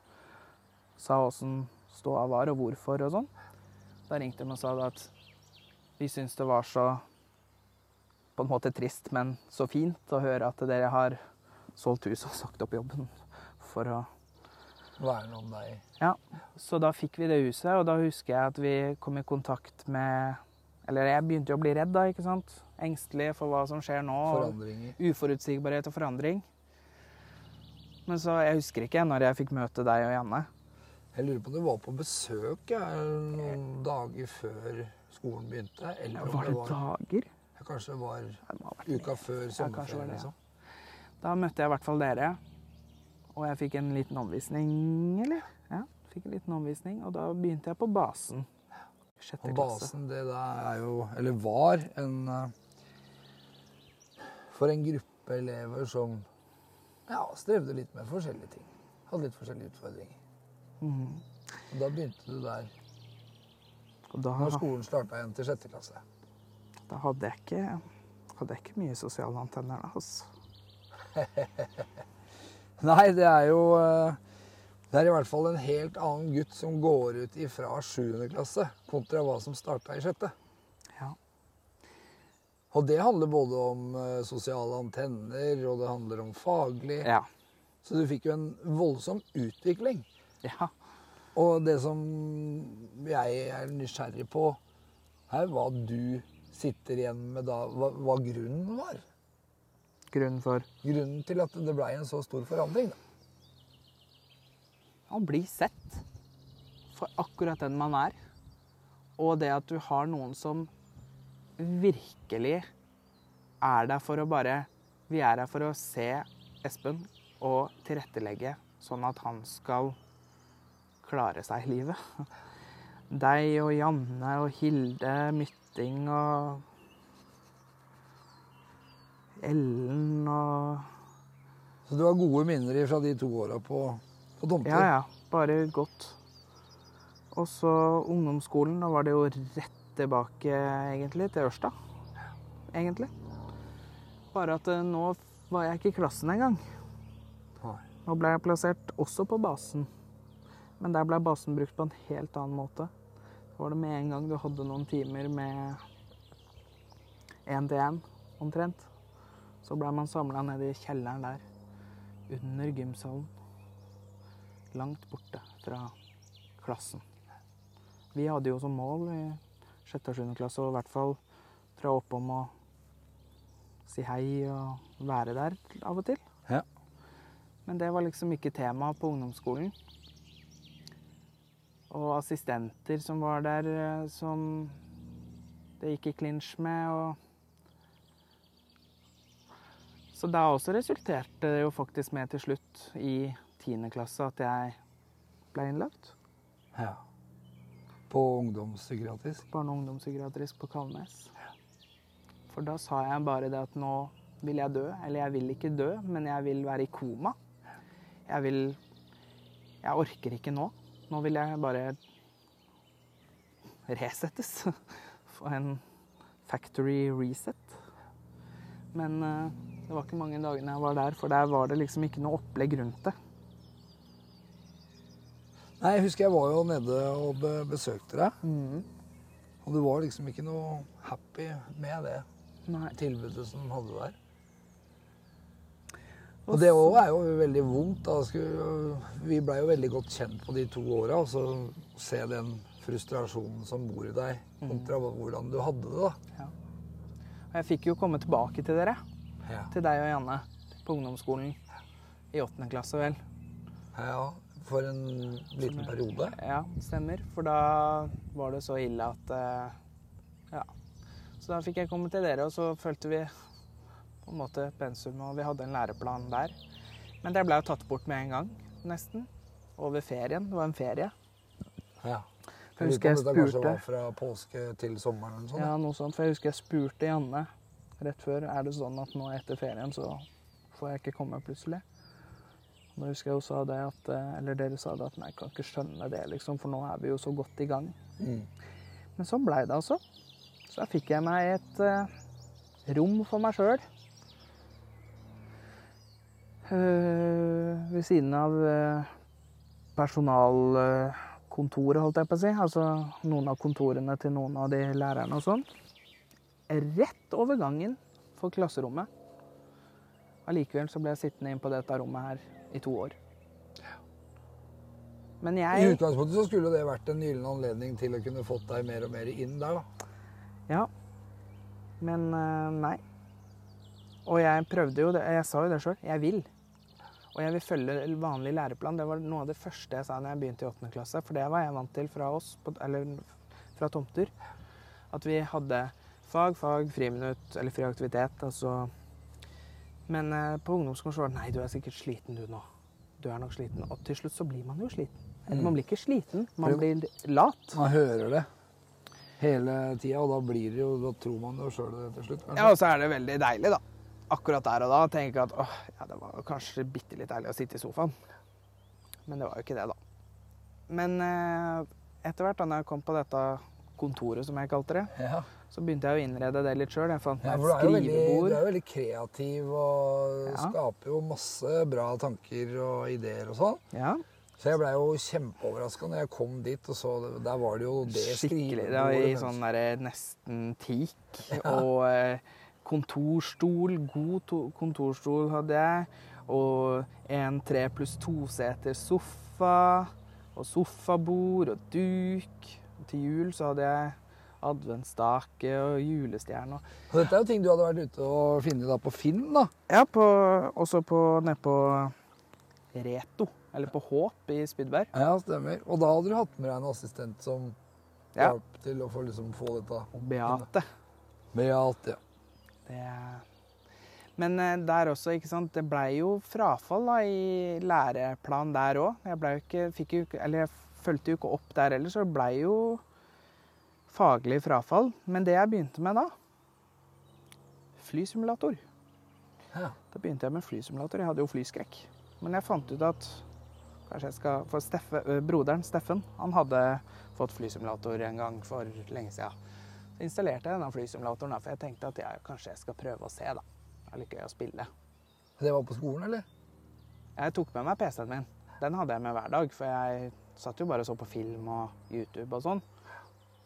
sa åssen ståa var og hvorfor og sånn. Da ringte de og sa at vi syns det var så på en måte trist, men så fint å høre at dere har solgt huset og sagt opp jobben for å Verne om deg. Ja. Så da fikk vi det huset, og da husker jeg at vi kom i kontakt med Eller jeg begynte jo å bli redd, da, ikke sant? Engstelig for hva som skjer nå. Forandringer. Uforutsigbarhet og forandring. Men så Jeg husker ikke når jeg fikk møte deg og Janne. Jeg lurer på om du var på besøk ja, noen dager før skolen begynte. Eller om Var det var, dager? kanskje det var det uka før sommerferien. det, ja. liksom. Da møtte jeg i hvert fall dere. Og jeg fikk en liten omvisning, eller? Ja, fikk en liten omvisning, og da begynte jeg på basen. Sjette Og klasse. basen, det der er jo Eller var en eh, For en gruppe elever som ja, strevde litt med forskjellige ting. Hadde litt forskjellige utfordringer. Mhm. Og da begynte du der Og da, når skolen starta igjen til sjette klasse. da hadde jeg ikke hadde jeg ikke mye sosiale antenner da, altså. [laughs] Nei, det er jo eh, Det er i hvert fall en helt annen gutt som går ut ifra sjuende klasse, kontra hva som starta i sjette. Ja. Og det handler både om eh, sosiale antenner, og det handler om faglig. Ja. Så du fikk jo en voldsom utvikling. Ja. Og det som jeg er nysgjerrig på, er hva du sitter igjen med da, hva, hva grunnen var. Grunnen for Grunnen til at det blei en så stor forandring. Da. å bli sett for akkurat den man er. Og det at du har noen som virkelig er der for å bare Vi er her for å se Espen og tilrettelegge sånn at han skal klare seg i livet. Deg og Janne og Hilde Mytting og Ellen og Så du har gode minner fra de to åra på, på domter? Ja, ja. Bare godt. Og så ungdomsskolen. Da var det jo rett tilbake, egentlig, til Ørsta. Egentlig. Bare at eh, nå var jeg ikke i klassen engang. Nå ble jeg plassert også på basen. Men der ble basen brukt på en helt annen måte. Da var det med en gang du hadde noen timer med én til én, omtrent. Så ble man samla nede i kjelleren der, under gymsalen. Langt borte fra klassen. Vi hadde jo som mål i sjette og sjuende klasse å i hvert fall dra oppom å si hei og være der av og til. Ja. Men det var liksom ikke tema på ungdomsskolen. Og assistenter som var der, eh, som det gikk i klinsj med. og Så da også resulterte det jo faktisk med til slutt i tiende klasse at jeg ble innlagt. Ja. På ungdomspsykiatrisk? Barne- og ungdomspsykiatrisk på Kalnes. For da sa jeg bare det at nå vil jeg dø. Eller jeg vil ikke dø, men jeg vil være i koma. Jeg vil Jeg orker ikke nå. Nå vil jeg bare resettes. [laughs] Få en factory reset. Men eh, det var ikke mange dagene jeg var der, for der var det liksom ikke noe opplegg rundt det. Nei, jeg husker jeg var jo nede og besøkte deg. Og du var liksom ikke noe happy med det Nei. tilbudet som de hadde der. Og det òg er jo veldig vondt. da. Vi blei jo veldig godt kjent på de to åra. Og så se den frustrasjonen som bor i deg, kontra hvordan du hadde det. da. Ja. Og jeg fikk jo komme tilbake til dere. Ja. Til deg og Janne på ungdomsskolen i åttende klasse, vel. ja, For en liten periode. Ja, stemmer. For da var det så ille at eh, Ja. Så da fikk jeg komme til dere, og så følte vi på en måte pensum, og vi hadde en læreplan der. Men det ble jo tatt bort med en gang, nesten. Over ferien. Det var en ferie. Ja. For jeg husker jeg spurte kanskje var fra påske til sommeren eller noe sånt. Ja, noe sånt. For jeg husker jeg spurte Janne rett før er det sånn at nå etter ferien så får jeg ikke komme plutselig. Og Da husker jeg hun sa det at, eh, eller dere sa det at nei, jeg kan ikke skjønne det, liksom, for nå er vi jo så godt i gang. Mm. Men sånn blei det altså. Så da fikk jeg meg et uh, rom for meg sjøl. Ved siden av eh, personalkontoret, holdt jeg på å si. Altså noen av kontorene til noen av de lærerne og sånn. Rett over gangen for klasserommet. Allikevel så ble jeg sittende inn på dette rommet her i to år. Men I utgangspunktet så skulle det vært en gyllen anledning til å kunne fått deg mer og mer inn der, da. Ja. Men eh, nei. Og jeg prøvde jo det. Jeg sa jo det sjøl. Jeg vil. Og jeg vil følge vanlig læreplan. Det var noe av det første jeg sa når jeg begynte i 8. klasse. For det var jeg vant til fra oss, eller fra tomter. At vi hadde fag, fag, friminutt eller fri aktivitet. Altså. Men eh, på ungdomsskolen så var det nei, du er sikkert sliten du nå. Du er nok sliten. Og til slutt så blir man jo sliten. Eller man blir ikke sliten, man blir lat. Man hører det hele tida, og da blir det jo Da tror man det sjøl det til slutt. kanskje. Ja, og så er det veldig deilig, da. Akkurat der og da tenker jeg at åh, ja, det var kanskje bitte litt deilig å sitte i sofaen. Men det var jo ikke det, da. Men eh, etter hvert, da når jeg kom på dette kontoret, som jeg kalte det, Ja. så begynte jeg å innrede det litt sjøl. Jeg fant meg ja, et skrivebord. du er jo veldig kreativ og Ja. skaper jo masse bra tanker og ideer og sånn. Ja, Så jeg blei jo kjempeoverraska når jeg kom dit og så det. Der var det jo det skikkelig. Det var i sånn derre nesten teak. Og eh, kontorstol. God to kontorstol hadde jeg. Og en tre pluss to-seter sofa. Og sofabord og duk. Og til jul så hadde jeg adventsstake og julestjerne. og- dette er jo ting du hadde vært ute og funnet på Finn, da. Ja, på, også på, nede på Reto. Eller på Håp i Spydberg. Ja, stemmer. Og da hadde du hatt med deg en assistent som Ja. hjalp til å få, liksom, få dette Beate. Beate. Ja. Det... Men eh, der også, ikke sant. Det blei jo frafall da, i læreplan der òg. Jeg blei jo ikke, fikk jo Eller jeg fulgte jo ikke opp der heller, så det blei jo faglig frafall. Men det jeg begynte med da Flysimulator. Ja. Da begynte jeg med flysimulator. Jeg hadde jo flyskrekk. Men jeg fant ut at kanskje jeg skal For Steffe, broderen Steffen han hadde fått flysimulator en gang for lenge siden. Installerte jeg denne flysimulatoren, for jeg tenkte at jeg, kanskje jeg skal prøve å se. da. Det er litt gøy å spille. Det var på skolen, eller? Jeg tok med meg PC-en min. Den hadde jeg med hver dag, for jeg satt jo bare og så på film og YouTube og sånn.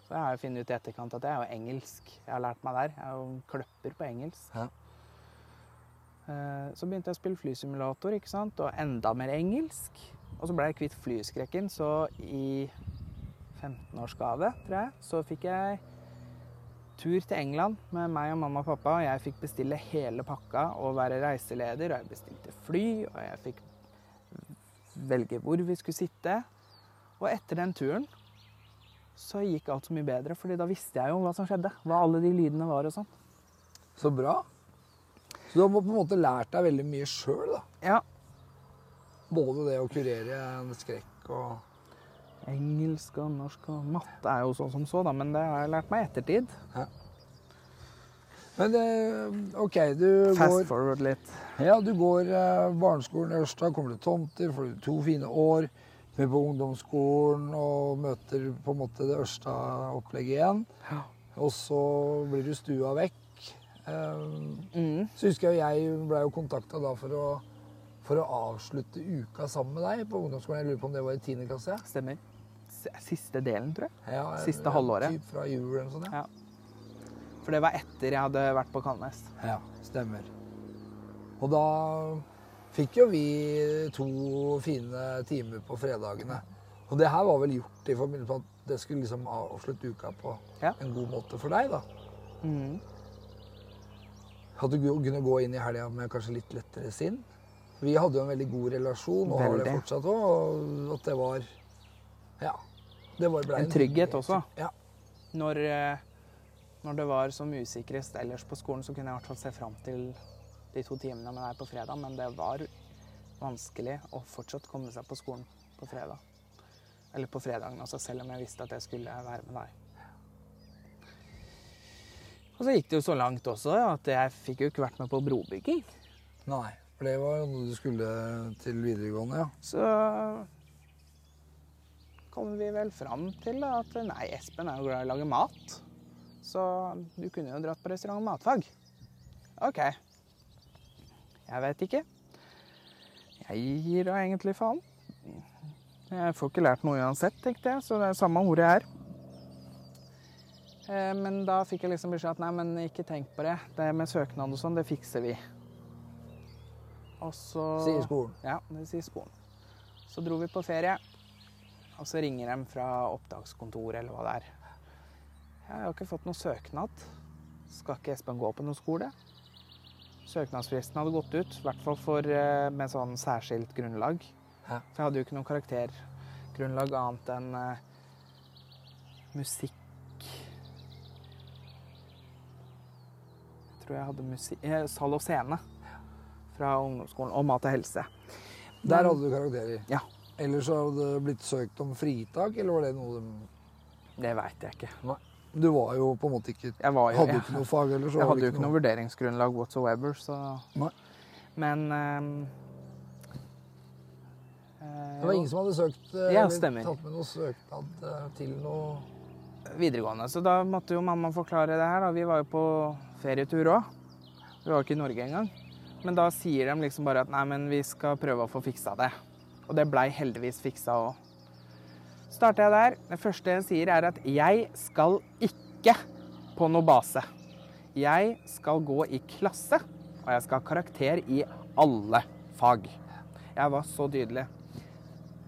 Så jeg har jo funnet ut i etterkant at jeg er jo engelsk jeg har lært meg der. Jeg er jo kløpper på engelsk. Ja. Eh, Så begynte jeg å spille flysimulator, ikke sant? og enda mer engelsk. Og så ble jeg kvitt flyskrekken, så i 15-årsgave, tror jeg, så fikk jeg tur til England med meg og mamma og pappa. og Jeg fikk bestille hele pakka og være reiseleder. Og jeg bestilte fly, og jeg fikk velge hvor vi skulle sitte. Og etter den turen så gikk alt så mye bedre, fordi da visste jeg jo hva som skjedde. Hva alle de lydene var og sånn. Så bra. Så du har på en måte lært deg veldig mye sjøl, da. Ja. Både det å kurere en skrekk og Engelsk og norsk og matte er jo sånn som så, da, men det har jeg lært meg i ettertid. Men eh, OK, du Fast går forward litt. Ja, du går eh, barneskolen i Ørsta, kommer til tomter, får to fine år. Med på ungdomsskolen og møter på en måte det Ørsta-opplegget igjen. Ja. Og så blir du stua vekk. Eh, Mm. så husker jeg jeg ble jo kontakta da for å, for å avslutte uka sammen med deg på ungdomsskolen. Jeg lurer på om det var i 10. klasse? Stemmer. Siste delen, tror jeg. Ja, Siste halvåret. Typ fra jul eller noe sånt. Ja. For det var etter jeg hadde vært på Kalnes. ja, stemmer. Og da fikk jo vi to fine timer på fredagene. Og det her var vel gjort i forbindelse med at det skulle liksom avslutte uka på Ja. en god måte for deg, da. Mm. At du kunne gå inn i helga med kanskje litt lettere sinn. Vi hadde jo en veldig god relasjon, og har det fortsatt òg. Og at det var Ja. Det var, En trygghet også. Ja. Når, eh, når det var som usikrest ellers på skolen, så kunne jeg i hvert fall se fram til de to timene med deg på fredag, men det var vanskelig å fortsatt komme seg på skolen på fredag. Eller på fredagen også, selv om jeg visste at jeg skulle være med deg. Og så gikk det jo så langt også at jeg fikk jo ikke vært med på brobygging. Nei, for det var jo noe du skulle til videregående, ja. Så kom vi vel fram til da, at nei, Espen er jo glad i å lage mat. Så du kunne jo dratt på restaurant og matfag. OK. Jeg vet ikke. Jeg gir da egentlig faen. Jeg får ikke lært noe uansett, tenkte jeg, så det er samme ordet jeg er. Eh, Men da fikk jeg liksom beskjed at nei, men ikke tenk på det. Det med søknad og sånn, det fikser vi. Og så Sier skolen. ja, det sier skolen. Så dro vi på ferie. Og så ringer de fra opptakskontoret eller hva det er. Jeg har ikke fått noen søknad. Skal ikke Espen gå på noen skole? Søknadsfristen hadde gått ut, i hvert fall for, eh, med sånn særskilt grunnlag. For jeg hadde jo ikke noe karaktergrunnlag annet enn uh, musikk Jeg tror jeg hadde musikk eh, Sal og scene fra ungdomsskolen. Og mat og helse. Der hadde du karakterer. Ja. Ellers så hadde det blitt søkt om fritak, eller var det noe de Det veit jeg ikke. Du var jo på en måte ikke Jeg var jo Hadde du ikke noe fag Eller så jeg hadde jo ikke noe vurderingsgrunnlag whatsoever, så Nei. Men um, eh, Det var ingen som hadde søkt eh, Ja, eller stemmer. tatt med noe søknad eh, til noe videregående. Så da måtte jo mamma forklare det her. da. Vi var jo på ferietur òg. Vi var jo ikke i Norge engang. Men da sier de liksom bare at nei, men vi skal prøve å få fiksa det. Og det blei heldigvis fiksa òg. Starter jeg der. Det første jeg sier, er at jeg skal ikke på noe base. Jeg skal gå i klasse, og jeg skal ha karakter i alle fag. Jeg var så tydelig.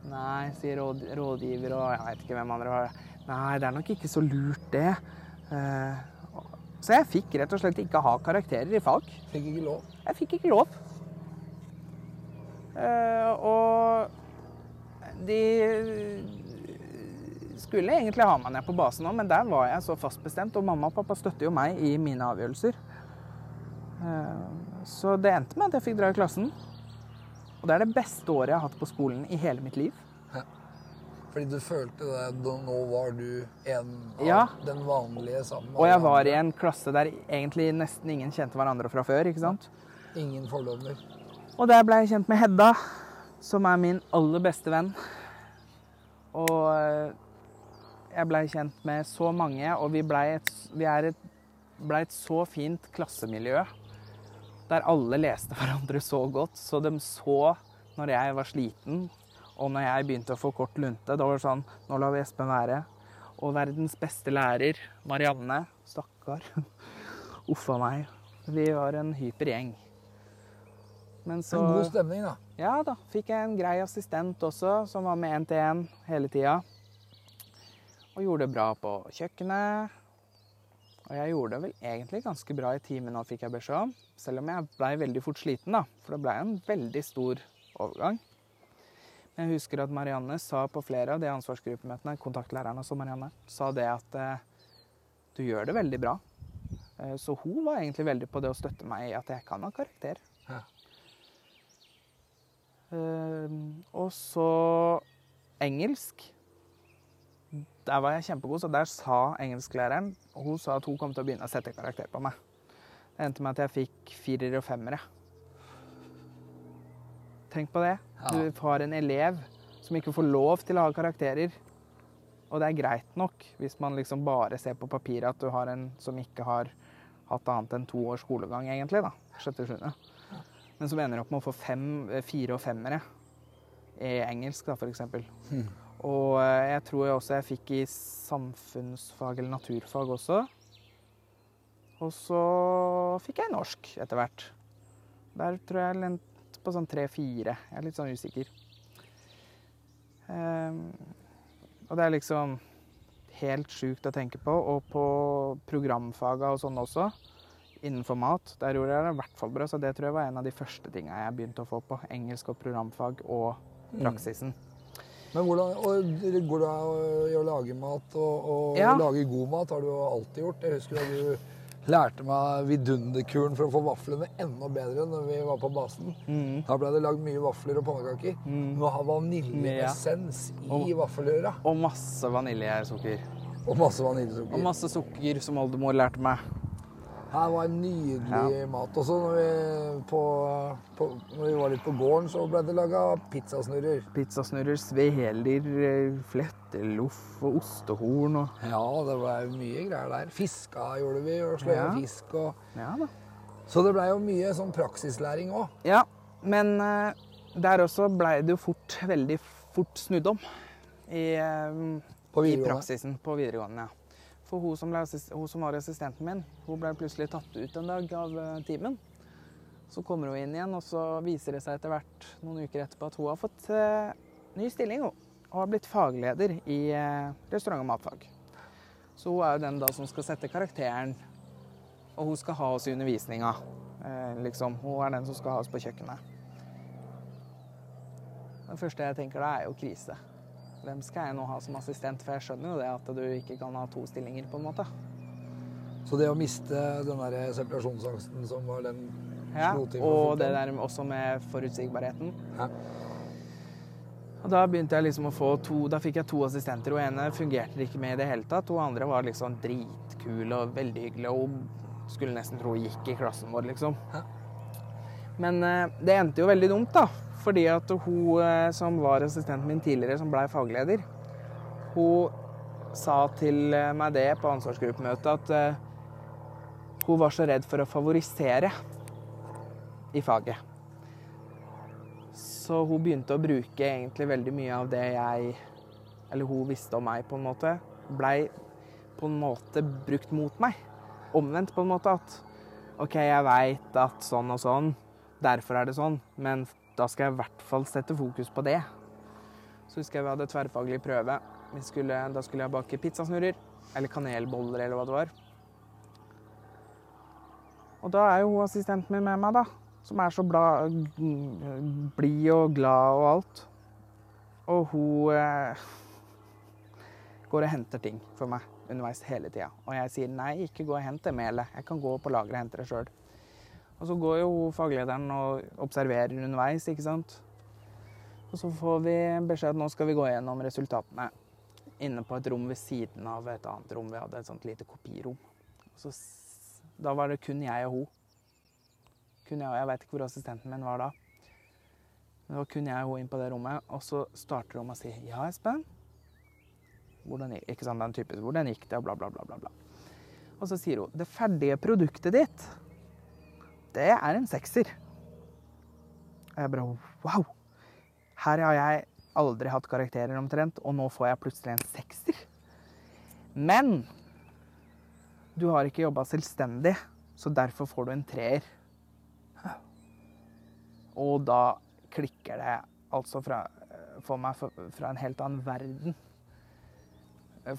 Nei, sier råd, rådgiver og jeg veit ikke hvem andre var. Nei, det er nok ikke så lurt, det. Eh, så jeg fikk rett og slett ikke ha karakterer i fag. Fikk ikke lov. Jeg fikk ikke lov. Eh, og de skulle egentlig ha meg ned på basen òg, men der var jeg så fast bestemt. Og mamma og pappa støtter jo meg i mine avgjørelser. Eh, så det endte med at jeg fikk dra i klassen. Og det er det beste året jeg har hatt på skolen i hele mitt liv. Fordi du følte det Nå var du en av Ja. den vanlige sammen med Og jeg var i en klasse der egentlig nesten ingen kjente hverandre fra før. ikke sant? Ingen fordommer. Og der ble jeg kjent med Hedda, som er min aller beste venn. Og eh, jeg blei kjent med så mange, og vi blei et, ble et så fint klassemiljø. Der alle leste [laughs] hverandre så godt, så de så når jeg var sliten, og når jeg begynte å få kort lunte. Da var det sånn Nå lar vi Espen være. Og verdens beste lærer, Marianne, stakkar. [laughs] Uff a meg. Vi var en hyper gjeng. Men så En god stemning, da. ja da, fikk jeg en grei assistent også, som var med én til én hele tida. Og gjorde det bra på kjøkkenet. Og jeg gjorde det vel egentlig ganske bra i timen nå, fikk jeg beskjed om. Selv om jeg blei veldig fort sliten, da. For det blei en veldig stor overgang. Men jeg husker at Marianne sa på flere av de ansvarsgruppemøtene, kontaktlæreren også, Marianne, sa det at eh, du gjør det veldig bra. Eh, så hun var egentlig veldig på det å støtte meg i at jeg kan ha karakter. Ja. Eh, og så engelsk. Der var jeg kjempegod, så der sa engelsklæreren og Hun sa at hun kom til å begynne å sette karakter på meg. Det endte med at jeg fikk firer og femmere. Tenk på det. Du har en elev som ikke får lov til å ha karakterer. Og det er greit nok hvis man liksom bare ser på papiret at du har en som ikke har hatt annet enn to års skolegang, egentlig. da, sjette sjuende. Men som ender opp med å få fem, eh, fire og femmere i engelsk, da, f.eks. Hmm. Og eh, jeg tror jeg også jeg fikk i samfunnsfag eller naturfag også. Og så fikk jeg norsk etter hvert. Der tror jeg jeg lente på sånn tre-fire. Jeg er litt sånn usikker. Um, og det er liksom helt sjukt å tenke på. Og på programfaga og sånn også, innenfor mat, der gjorde jeg det i hvert fall bra. Så det tror jeg var en av de første tinga jeg begynte å få på. Engelsk og programfag og praksisen. Men hvordan går det i å lage mat og, og Ja. lage god mat? har du alltid gjort. Jeg husker da du lærte meg vidunderkuren for å få vaflene enda bedre når vi var på basen. Mm. Da ble det lagd mye vafler og pannekaker. Nå har vaniljeessens i vaffelrøra. Og masse vaniljesukker. Og masse Og masse sukker, som oldemor lærte meg. Her var en nydelig mat. Også når vi, på, på, når vi var litt på gården, så ble det laga pizzasnurrer. Pizzasnurrer, sveler, eh, fletteloff og ostehorn og Ja, det ble mye greier der. Fiska gjorde vi, og slå Ja. fisk og Ja da. Så det blei jo mye sånn praksislæring òg. Ja, men eh, der også blei det jo fort, veldig fort snudd om i, eh, På i praksisen på videregående. ja. For hun som, hun som var assistenten min, hun ble plutselig tatt ut en dag av eh, timen. Så kommer hun inn igjen, og så viser det seg etter hvert noen uker etterpå at hun har fått eh, ny stilling. Hun. og har blitt fagleder i eh, restaurant- og matfag. Så hun er jo den da som skal sette karakteren, og hun skal ha oss i undervisninga. Liksom. Hun er den som skal ha oss på kjøkkenet. Det første jeg tenker da, er jo krise. Hvem skal jeg nå ha som assistent? For jeg skjønner jo det at du ikke kan ha to stillinger, på en måte. Så det å miste den der separasjonsangsten som var den Ja, og det der også med forutsigbarheten. Ja. Og da begynte jeg liksom å få to Da fikk jeg to assistenter, og ene fungerte ikke med i det hele tatt. Og andre var liksom dritkule og veldig hyggelig og skulle nesten tro hun gikk i klassen vår, liksom. Hæ? Men eh, det endte jo veldig dumt, da. Fordi at hun eh, som var assistenten min tidligere, som blei fagleder, hun sa til eh, meg det på ansvarsgruppemøtet at eh, hun var så redd for å favorisere i faget. Så hun begynte å bruke egentlig veldig mye av det jeg Eller hun visste om meg, på en måte. Blei på en måte brukt mot meg. Omvendt, på en måte. At OK, jeg veit at sånn og sånn, derfor er det sånn, men da skal jeg i hvert fall sette fokus på det. Så husker jeg vi hadde tverrfaglig prøve. Skulle, da skulle jeg bake pizzasnurrer. Eller kanelboller, eller hva det var. Og da er jo hun assistenten min med meg, da. Som er så blid og glad og alt. Og hun eh, går og henter ting for meg underveis hele tida. Og jeg sier nei, ikke gå og hent det melet. Jeg kan gå på lageret og hente det sjøl. Og så går jo faglederen og observerer underveis, ikke sant. Og så får vi beskjed at nå skal vi gå gjennom resultatene inne på et rom ved siden av et annet rom. Vi hadde et sånt lite kopirom. Så, da var det kun jeg og hun. Kun jeg, og jeg veit ikke hvor assistenten min var da. Men det var kun jeg og hun inn på det rommet. Og så starter hun med å si Ja, Espen. Hvordan, ikke sant, den typen, hvordan gikk det, og bla, bla, bla, bla. Og så sier hun det ferdige produktet ditt, det er en sekser. Og jeg bare wow. Her har jeg aldri hatt karakterer omtrent, og nå får jeg plutselig en sekser. Men du har ikke jobba selvstendig, så derfor får du en treer. Og da klikker det altså fra, for meg fra, en helt annen verden.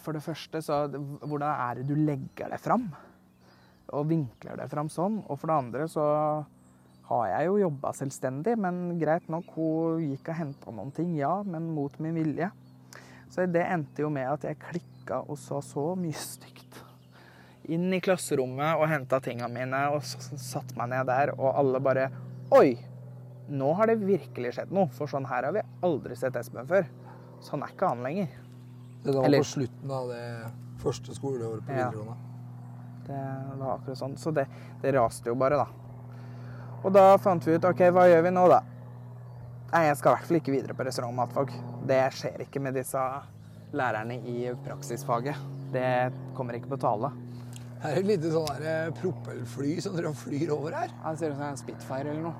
For det første, så hvordan er det du legger det fram? Og vinkler det fram sånn. Og for det andre så har jeg jo jobba selvstendig, men greit nok, hun gikk og henta noen ting, ja, men mot min vilje. Så det endte jo med at jeg klikka og sa så mye stygt. Inn i klasserommet og henta tinga mine og så satte meg ned der, og alle bare Oi! Nå har det virkelig skjedd noe, for sånn her har vi aldri sett Espen før. Sånn er ikke han lenger. Det var Eller- på slutten av det første skoleåret på Ja. Det var akkurat sånn. Så det, det raste jo bare, da. Og da fant vi ut OK, hva gjør vi nå, da? Nei, jeg skal i hvert fall ikke videre på restaurant- og matfag. Det skjer ikke med disse lærerne i praksisfaget. Det kommer ikke på tale. Her er et lite sånn der, eh, propellfly som dere flyr over her. Ja, Det ser ut som en Spitfire eller noe.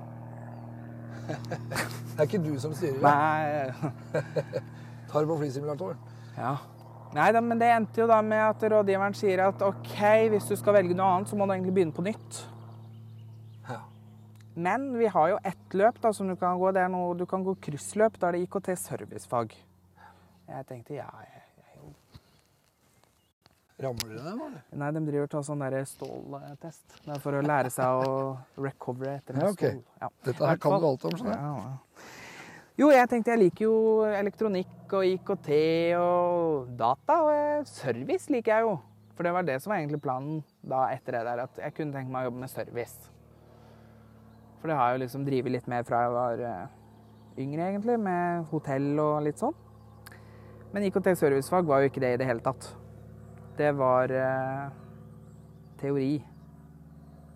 [laughs] Det er ikke du som styrer det. Nei, [laughs] Tar på flysimulatoren. ja. Nei da, men det endte jo da med at rådgiveren sier at OK, hvis du skal velge noe annet, så må du egentlig begynne på nytt. Ja. Men vi har jo ett løp da, som du kan gå. Det er noe, du kan gå kryssløp. Da er det IKT servicefag. Jeg tenkte ja, jeg, jeg, Ramler det dem, eller? Nei, de driver og tar sånn der ståltest. Det er for å lære seg å recovere etter en Ja, okay. stål. Ja. Dette her kan du alt om, jeg. Ja, ja. Jo, jeg tenkte jeg liker jo elektronikk og IKT og data, og eh, service liker jeg jo. For det var det som var egentlig planen da etter det der, at jeg kunne tenke meg å jobbe med service. For det har jeg jo liksom drevet litt med fra jeg var eh, yngre, egentlig, med hotell og litt sånn. Men IKT servicefag var jo ikke det i det hele tatt. Det var eh, teori.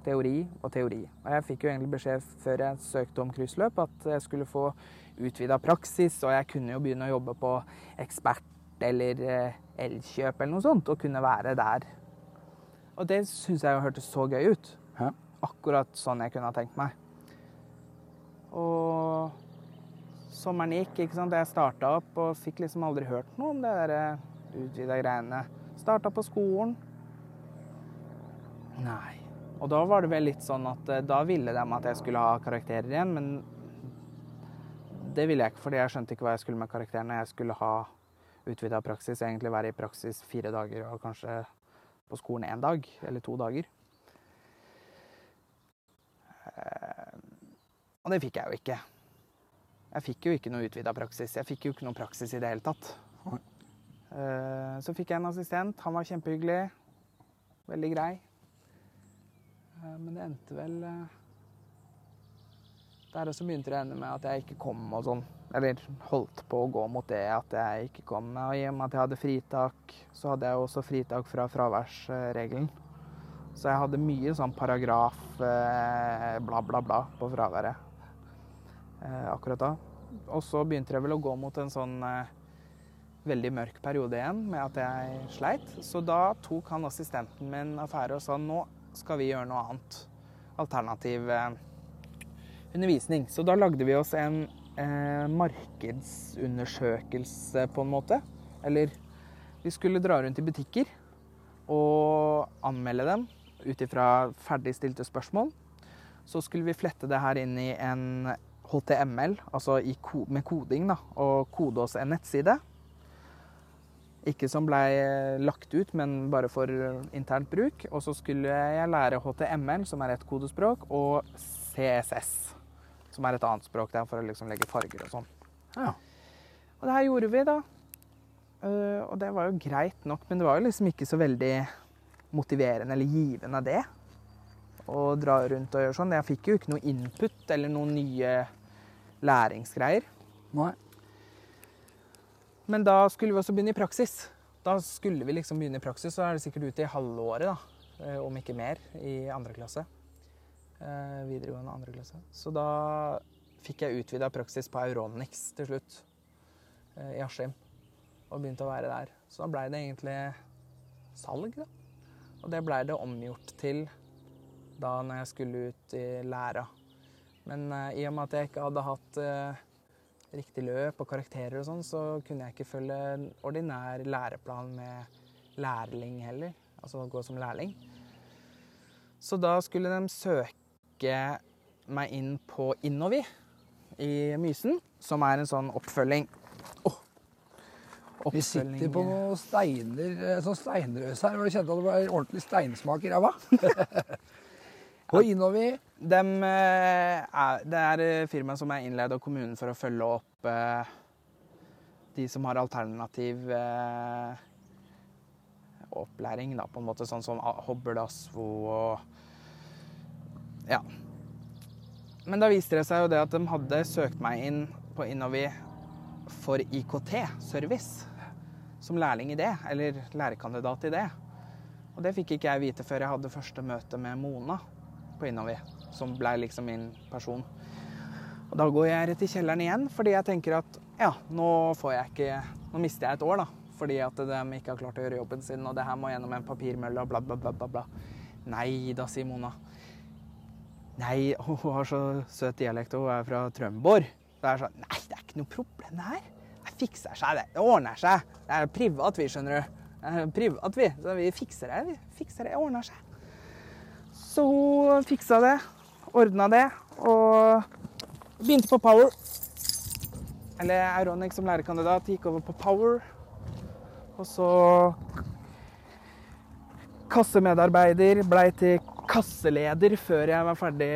Teori og teori. Og jeg fikk jo egentlig beskjed før jeg søkte om kryssløp at jeg skulle få utvida praksis, og jeg kunne jo begynne å jobbe på ekspert eller eh, Elkjøp eller noe sånt, og kunne være der. Og det syns jeg jo hørtes så gøy ut. Hæ? Akkurat sånn jeg kunne ha tenkt meg. Og sommeren gikk, ikke sant. Jeg starta opp og fikk liksom aldri hørt noe om det der utvida greiene. Starta på skolen. Nei. Og da var det vel litt sånn at eh, da ville de at jeg skulle ha karakterer igjen, men det ville jeg ikke, fordi jeg skjønte ikke hva jeg skulle med karakterene. Jeg skulle ha utvida praksis, egentlig være i praksis fire dager og kanskje på skolen én dag eller to dager. Eh, og det fikk jeg jo ikke. Jeg fikk jo ikke noe utvida praksis. Jeg fikk jo ikke noe praksis i det hele tatt. Eh, Så fikk jeg en assistent. Han var kjempehyggelig. Veldig grei. Eh, Men det endte vel Der også begynte det å ende med at jeg ikke kom og sånn. Eller holdt på å gå mot det at jeg ikke kom. Og i og med at jeg hadde fritak, så hadde jeg også fritak fra fraværsregelen. Så jeg hadde mye sånn paragraf eh, bla, bla, bla på fraværet eh, akkurat da. Og så begynte jeg vel å gå mot en sånn eh, veldig mørk periode igjen med at jeg sleit. Så da tok han assistenten min affære og sa nå skal vi gjøre noe annet. Alternativ eh, undervisning. Så da lagde vi oss en eh, markedsundersøkelse, på en måte. Eller vi skulle dra rundt i butikker og anmelde dem ut ifra ferdigstilte spørsmål. Så skulle vi flette det her inn i en HTML, altså ko med koding, da, og kode oss en nettside. Ikke som blei lagt ut, men bare for internt bruk. Og så skulle jeg lære HTML, som er et kodespråk, og CSS, som er et annet språk der for å liksom legge farger og sånn. Ja. Og det her gjorde vi, da. Eh, og det var jo greit nok, men det var jo liksom ikke så veldig motiverende eller givende, det. Å dra rundt og gjøre sånn. Jeg fikk jo ikke noe input eller noen nye læringsgreier. Nei. Men da skulle vi også begynne i praksis. Da skulle vi liksom begynne i praksis, så er det sikkert ute i halvåret, da. eh, Om ikke mer, i andre klasse. Eh, videregående andre klasse. Så da fikk jeg utvida praksis på Euronix til slutt. eh, I Askim. Og begynte å være der. Så da blei det egentlig salg, da. Og det blei det omgjort til da når jeg skulle ut i læra. Men eh, i og med at jeg ikke hadde hatt eh, riktig løp og karakterer og sånn, så kunne jeg ikke følge en ordinær læreplan med lærling heller. Altså gå som lærling. Så da skulle de søke meg inn på Innovi i Mysen, som er en sånn oppfølging Oppfølging. Vi sitter på noen steiner, eh, sånn steinrøs her, Var det kjente at det var ordentlig steinsmak i ræva. [laughs] Og innover Dem, eh, er, det er eh, firmaet som er innleid av kommunen for å følge opp eh, de som har alternativ eh, opplæring, da, på en måte. Sånn som Hobbelasvo Asvo og Ja. Men da viste det seg jo det at de hadde søkt meg inn på Innovi for IKT-service. Som lærling i det, eller lærekandidat i det. Og det fikk ikke jeg vite før jeg hadde første møte med Mona på Innovi, som ble liksom min person. Og da går jeg rett i kjelleren igjen, fordi jeg tenker at ja, nå får jeg ikke Nå mister jeg et år, da. Fordi at de ikke har klart å gjøre jobben sin, og det her må gjennom en papirmølle og bla, bla, bla, bla. bla. Nei da, sier Mona. Nei, hun har så søt dialekt, og hun er fra Trømborg. Det er sånn Nei, det er ikke noe problem, det her. Det fikser seg, det. Det ordner seg. Det er privat, vi, skjønner du. Det er privat, vi. Så vi fikser det. Vi fikser det. Det ordner seg. Så hun fiksa det, ordna det, og begynte på Power. Eller Euronic som lærerkandidat. gikk over på Power. Og så kassemedarbeider, blei til kasseleder før jeg var ferdig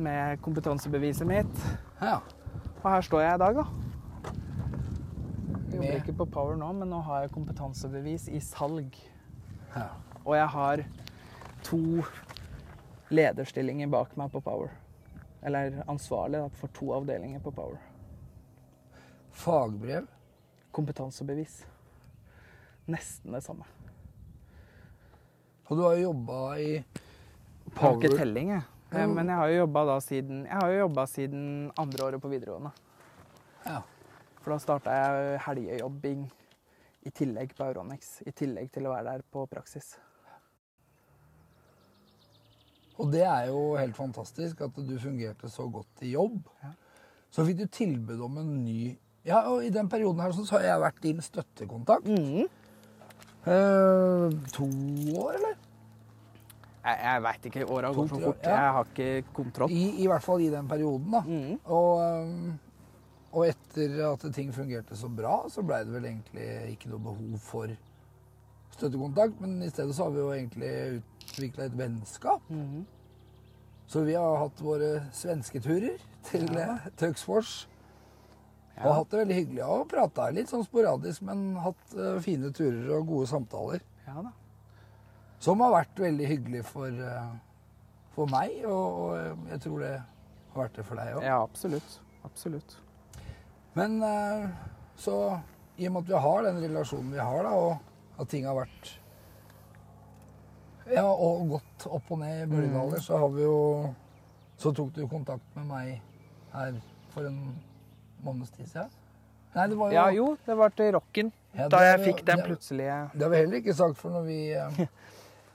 med kompetansebeviset mitt. Ja. Og her står jeg i dag, da. Jeg jobber ikke på Power nå, men nå har jeg kompetansebevis i salg. ja. Og jeg har to lederstillinger bak meg på Power. Eller ansvarlig da, for to avdelinger på Power. Fagbrev. Kompetansebevis. Nesten det samme. Og du har jo jobba i Jeg har ikke telling, jeg. Eh, Men jeg har jo jobba siden jo siden andre året på videregående. Ja. For da starta jeg helgejobbing i tillegg på Euronics. I tillegg til å være der på praksis. Og det er jo helt fantastisk at du fungerte så godt i jobb. Ja. Så fikk du tilbud om en ny Ja, og i den perioden her så har jeg vært din støttekontakt. Mm. Eh, to år, eller? Jeg, jeg veit ikke. Åra går så fort. ja. Jeg har ikke kontroll. I, I hvert fall i den perioden, da. Mm. Og, eh, og etter at ting fungerte så bra, så blei det vel egentlig ikke noe behov for støttekontakt. Men i stedet så har vi jo egentlig utvikla et vennskap. Mm. Så vi har hatt våre svensketurer til Ja. ja. Tuxfors. Ja. Og hatt det veldig hyggelig og prata litt sånn sporadisk, men hatt uh, fine turer og gode samtaler. Ja da. Som har vært veldig hyggelig for, eh, for meg, og, og jeg tror det har vært det for deg òg. Ja, absolutt. Absolutt. Men eh, så i og med at vi har den relasjonen vi har, da, og at ting har vært Ja, og gått opp og ned i bølgedaler, så har vi jo Så tok du kontakt med meg her for en måneds tid siden. Nei, det var jo Ja, jo, det var til rocken. Ja, Da jeg fikk den plutselige Det har vi heller ikke sagt, for når vi eh, [laughs]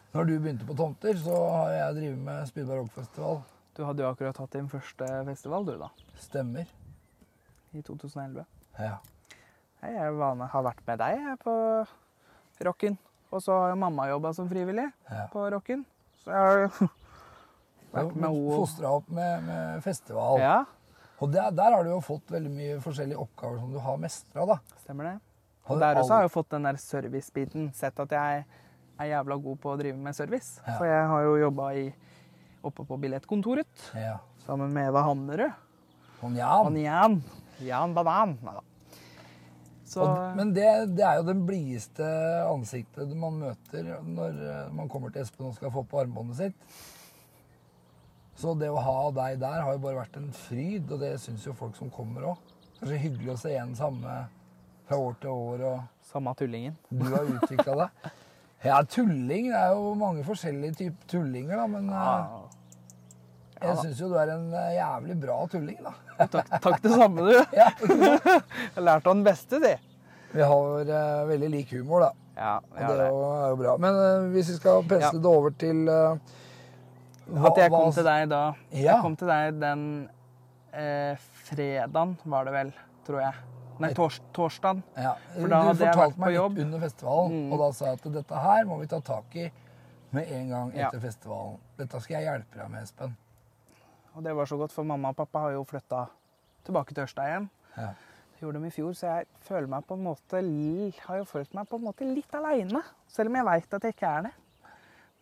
Når du begynte på Tomter, så har jeg drevet med Spillbar rockfestival. Du hadde jo akkurat hatt din første festival, du, da. Stemmer. I 2011. Ja. Jeg med, har vært med deg på rocken. Og så har jo mamma jobba som frivillig ja. på rocken. Så jeg har [laughs] vært med henne. Fostra opp med, med festival. Ja, Og der, der har du jo fått veldig mye forskjellige oppgaver som du har mestra, da. stemmer det. Og der også har jeg jo fått den der servicebiten. Sett at jeg er jævla god på å drive med service. Ja. For jeg har jo jobba oppe på billettkontoret Ja. sammen med Eva Hamnerud. Og Jan. Og Jan. Jan Banan. Ja. Så Og, men det, det er jo det blideste ansiktet man møter når eh, man kommer til Espen og skal få på armbåndet sitt. Så det å ha deg der har jo bare vært en fryd, og det syns jo folk som kommer òg. Så hyggelig å se igjen samme fra år til år, og samme tullingen. du har utvikla [laughs] deg. Ja, tulling. Det er jo mange forskjellige typer tullinger, da, men eh, Ja. jeg syns jo du er en eh, jævlig bra tulling, da. Takk, takk det samme, du. [laughs] Ja? [laughs] Jeg lærte av den beste, si. Vi har uh, veldig lik humor, da. Ja, det er det. jo, er jo bra. Men uh, hvis vi skal pensle Ja. det over til uh, hva- At jeg kom hva- til deg da Ja. Jeg kom til deg den eh, fredagen, var det vel, tror jeg. Nei, tors, torsdagen. Ja. For da du hadde jeg vært fortalte på meg jobb. litt under festivalen, Mm. og da sa jeg at dette her må vi ta tak i med en gang Ja. etter festivalen. Dette skal jeg hjelpe deg med, Espen. Og det var så godt, for mamma og pappa har jo flytta tilbake til Ørsta igjen. Ja. Det gjorde de i fjor, så jeg føler meg på en måte har jo følt meg på en måte litt aleine. Selv om jeg veit at jeg ikke er det.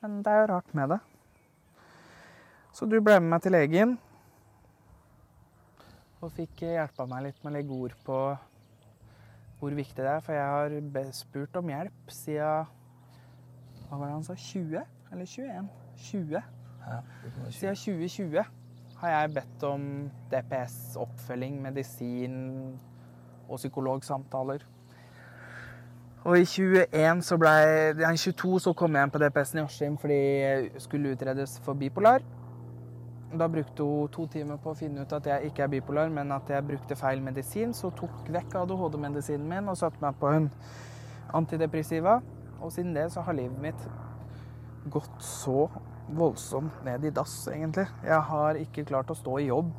Men det er jo rart med det. Så du ble med meg til legen. Og fikk hjelpa meg litt med å legge ord på hvor viktig det er. For jeg har spurt om hjelp siden Hva var det han sa? 20? Eller 21? 20. Ja. Siden 2020 har jeg bedt om DPS, oppfølging, medisin og psykologsamtaler. Og i 21 så ble, nei, 22 så kom jeg inn på DPS-en i Askim fordi jeg skulle utredes for bipolar. Da brukte hun to timer på å finne ut at jeg ikke er bipolar, men at jeg brukte feil medisin. Så tok vekk ADHD-medisinen min og satte meg på en antidepressiva. Og siden det så har livet mitt gått så voldsomt ned i dass, egentlig. Jeg har ikke klart å stå i jobb.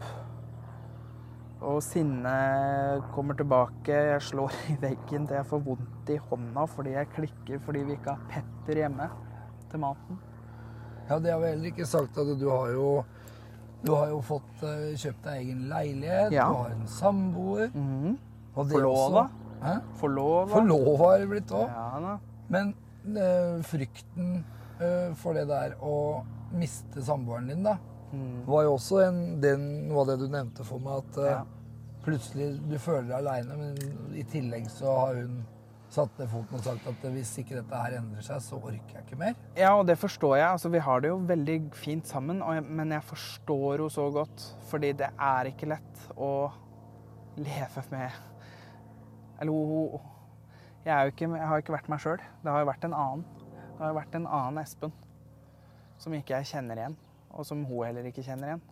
Og sinnet kommer tilbake. Jeg slår i veggen til jeg får vondt i hånda fordi jeg klikker fordi vi ikke har pepper hjemme til maten. Ja, det har vi heller ikke sagt at du har jo du har jo fått eh, kjøpt deg egen leilighet, Ja. du har en samboer. Mm. Forlova. Forlova. Forlova har det blitt òg. Ja. Men eh, frykten eh, for det der å miste samboeren din, da, Mm. var jo også en, den, noe av det du nevnte for meg, at eh, Ja. plutselig du føler deg aleine, men i tillegg så har hun satt ned foten og sagt at hvis ikke dette her endrer seg, så orker jeg ikke mer. Ja, og det forstår jeg. Altså, vi har det jo veldig fint sammen, men jeg forstår henne så godt. Fordi det er ikke lett å leve med Eller hun Jeg, jeg har ikke vært meg sjøl. Det har jo vært en annen. Det har jo vært en annen Espen. Som ikke jeg kjenner igjen. Og som hun heller ikke kjenner igjen.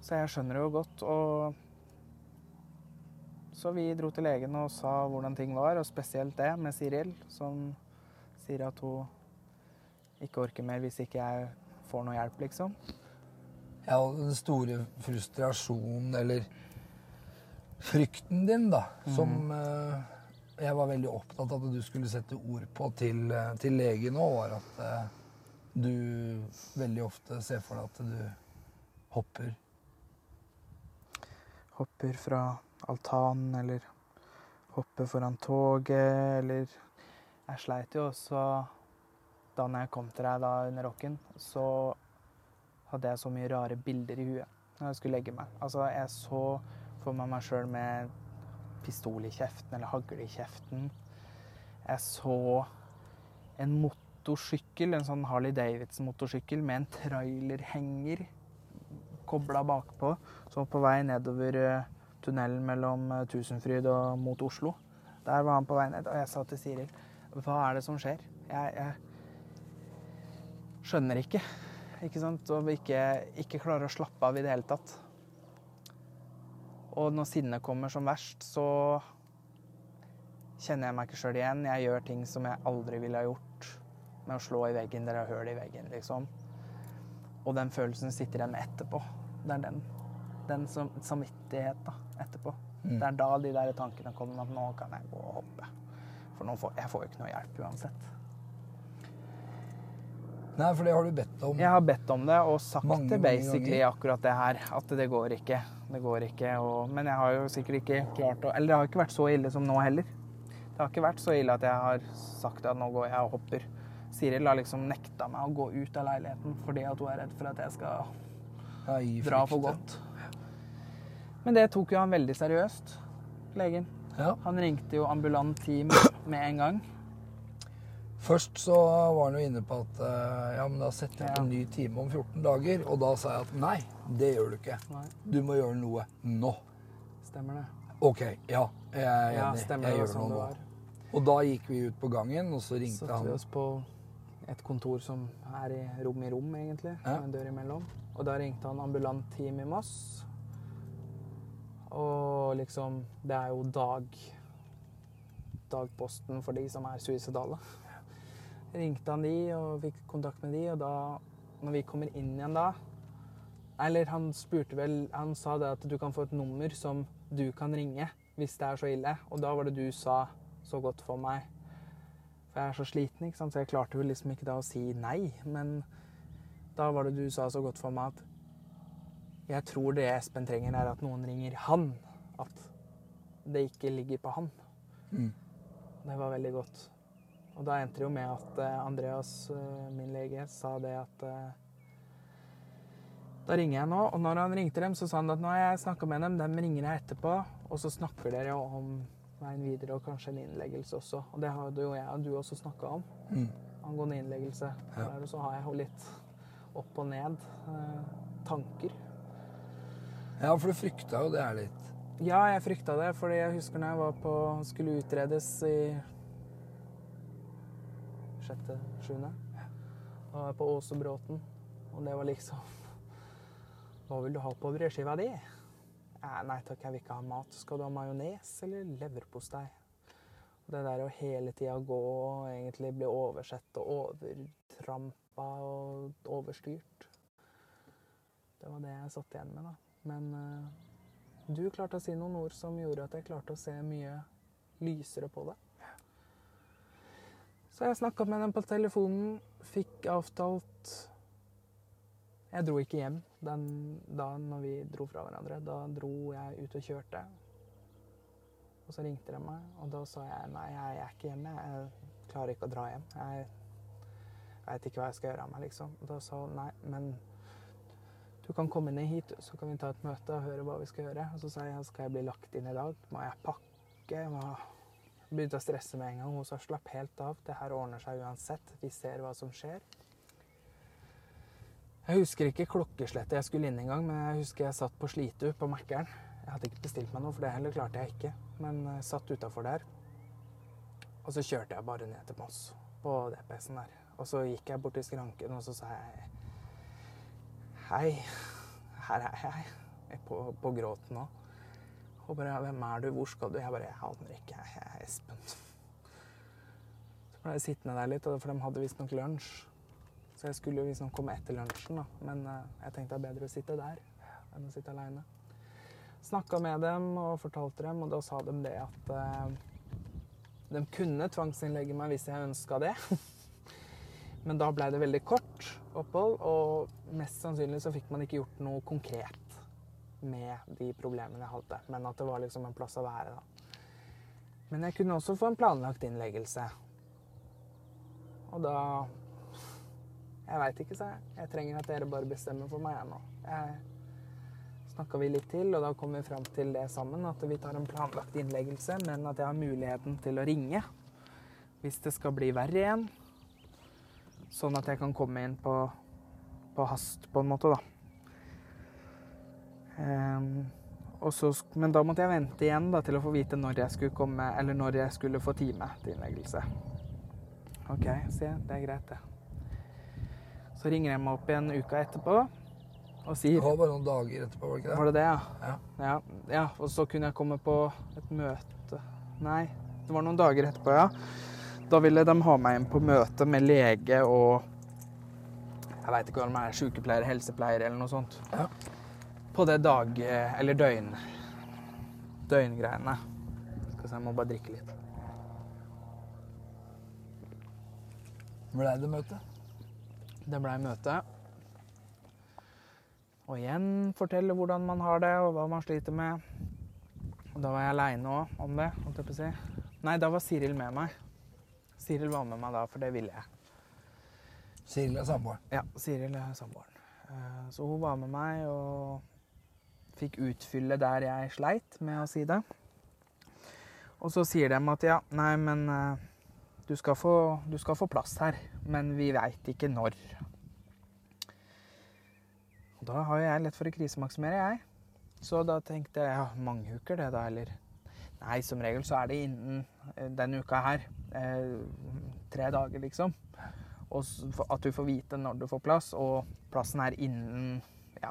Så jeg skjønner det jo godt. Og så vi dro til legen og sa hvordan ting var, og spesielt det med Siril, som sier at hun ikke orker mer hvis ikke jeg får noe hjelp, liksom. Ja, og den store frustrasjonen, eller frykten din, da, som uh, jeg var veldig opptatt av at du skulle sette ord på til, eh, til legen òg, var at uh, du veldig ofte ser for deg at du hopper Hopper fra altanen, eller hoppe foran toget, eller Jeg sleit jo også da når jeg kom til deg da under rocken, så hadde jeg så mye rare bilder i huet når jeg skulle legge meg. Altså, jeg så for meg meg sjøl med pistol i kjeften eller hagle i kjeften. Jeg så en motorsykkel, en sånn Harley Davidson-motorsykkel med en trailerhenger kobla bakpå, som på vei nedover eh, tunnelen mellom eh, Tusenfryd og mot Oslo. Der var han på vei ned, og jeg sa til Siril hva er det som skjer? Jeg, jeg skjønner ikke. Ikke sant? Og ikke, ikke klarer å slappe av i det hele tatt. Og når sinnet kommer som verst, så kjenner jeg meg ikke sjøl igjen. Jeg gjør ting som jeg aldri ville ha gjort. Med å slå i veggen der jeg har hull i veggen, liksom. Og den følelsen sitter igjen etterpå. Det er den. Den som, samvittighet da, etterpå. Mm. Det er da de der tankene kommer om at nå kan jeg gå og hoppe. For nå får, jeg får jo ikke noe hjelp uansett. Nei, for det har du bedt om. Jeg har bedt om det og sagt Mange, det basically akkurat det her. At det går ikke. Det går ikke. Og, men jeg har jo sikkert ikke klart å Eller det har ikke vært så ille som nå heller. Det har ikke vært så ille at jeg har sagt at nå går jeg og hopper. Siril har liksom nekta meg å gå ut av leiligheten fordi at hun er redd for at jeg skal dra for godt. Men det tok jo han veldig seriøst, legen. Ja. Han ringte jo ambulant team med en gang. Først så var han jo inne på at eh, ja, men da setter jeg Ja. en ny time om 14 dager. Og da sa jeg at nei, det gjør du ikke. Nei, Du må gjøre noe nå. stemmer det. OK, ja, jeg er Ja, enig. stemmer jeg gjør Sånn noe nå. Og da gikk vi ut på gangen, og så ringte satte vi oss på et kontor som er i rom i rom, egentlig. Ja. Med en dør imellom. Og da ringte han ambulant team i Moss. Og liksom Det er jo dag dagposten for de som er suicidale. Ringte han de og fikk kontakt med de, og da Når vi kommer inn igjen da Eller han spurte vel Han sa det at du kan få et nummer som du kan ringe hvis det er så ille. Og da var det du sa så godt for meg. For jeg er så sliten, ikke sant? så jeg klarte jo liksom ikke da å si nei. Men da var det du sa så godt for meg at jeg tror det Espen trenger, er at noen ringer han. At det ikke ligger på han. Mm. Det var veldig godt. Og da endte det jo med at eh, Andreas, eh, min lege, sa det at eh, Da ringer jeg nå. Og når han ringte dem, så sa han at nå har jeg snakka med dem, dem ringer jeg etterpå. Og så snakker dere om veien videre og kanskje en innleggelse også. Og det hadde jo jeg og du også snakka om. Mm. Angående innleggelse. Ja. Der, så har jeg jo litt opp og ned eh, tanker. Ja, for du frykta jo det her litt. Ja, jeg frykta det, fordi jeg husker når jeg var på, skulle utredes i sjette, sjuende. Da var jeg på Åsebråten, og det var liksom Hva vil du ha på brødskiva di? Nei takk, jeg vil ikke ha mat. Skal du ha majones eller leverpostei? Det der å hele tida gå og egentlig bli oversett og overtrampa og overstyrt. Det var det jeg satt igjen med, da. Men eh, du klarte å si noen ord som gjorde at jeg klarte å se mye lysere på det. Så jeg snakka med dem på telefonen, fikk avtalt Jeg dro ikke hjem den dagen når vi dro fra hverandre. Da dro jeg ut og kjørte. Og så ringte de meg, og da sa jeg nei, jeg er ikke hjemme. Jeg klarer ikke å dra hjem. Jeg veit ikke hva jeg skal gjøre av meg, liksom. Og da sa hun nei, men du kan komme ned hit, så kan vi ta et møte og høre hva vi skal gjøre. Og så sa jeg skal jeg bli lagt inn i dag? Må jeg pakke? Må... Begynte å stresse med en gang. Hun sa slapp helt av. Det her ordner seg uansett. Vi ser hva som skjer. Jeg husker ikke klokkeslettet jeg skulle inn engang, men jeg husker jeg satt på Slitu på Mækkern. Jeg hadde ikke bestilt meg noe, for det heller klarte jeg ikke. Men jeg satt utafor der. Og så kjørte jeg bare ned til Moss på DPS-en der. Og så gikk jeg bort til skranken, og så sa jeg Hei, her er jeg. jeg er på, på gråten nå. Og bare 'Hvem er du? Hvor skal du?' Jeg bare 'Jeg aner ikke. Jeg er Espen'. Så ble jeg sittende der litt, for de hadde visstnok lunsj. Så jeg skulle jo visstnok komme etter lunsjen, da. Men eh, jeg tenkte det er bedre å sitte der enn å sitte aleine. Snakka med dem og fortalte dem, og da sa de det at eh, de kunne tvangsinnlegge meg hvis jeg ønska det. [laughs] Men da blei det veldig kort opphold, og mest sannsynlig så fikk man ikke gjort noe konkret. med de problemene jeg hadde. Men at det var liksom en plass å være, da. Men jeg kunne også få en planlagt innleggelse. Og da Jeg veit ikke, sa jeg. Jeg trenger at dere bare bestemmer for meg, jeg nå. Jeg snakka vi litt til, og da kom vi fram til det sammen. At vi tar en planlagt innleggelse, men at jeg har muligheten til å ringe hvis det skal bli verre igjen. Sånn at jeg kan komme inn på, på hast, på en måte, da. Um, og så, men da måtte jeg vente igjen da, til å få vite når jeg skulle komme, eller når jeg skulle få time til innleggelse. OK, se, det er greit, det. Så ringer jeg meg opp igjen uka etterpå og Det var bare noen dager etterpå, var det ikke det? Var det? det det, ja? Ja. Ja, ja, og så kunne jeg komme på et møte Nei, det var noen dager etterpå, ja. Da ville de ha meg inn på møte med lege og Jeg veit ikke hva de er, sykepleier, helsepleier eller noe sånt. Ja. På det dag... Eller døgn... Døgngreiene. Skal se, jeg må bare drikke litt. Blei det møte? Det blei møte. Og igjen fortelle hvordan man har det, og hva man sliter med. Og da var jeg aleine òg om det, holdt jeg på å si. Nei, da var Siril med meg. Siril var med meg da, for det ville jeg. Siril er samboeren. Ja, Siril er samboeren. Eh, Så hun var med meg og fikk utfylle der jeg sleit med å si det. Og så sier de at ja, nei, men eh, du skal få, du skal få plass her, men vi veit ikke når. Og da har jo jeg lett for å krisemaksimere, jeg. Så da tenkte jeg ja, mange uker det da, eller Nei, som regel så er det innen eh, denne uka her. Eh, tre dager, liksom. Og at du får vite når du får plass, og plassen er innen ja,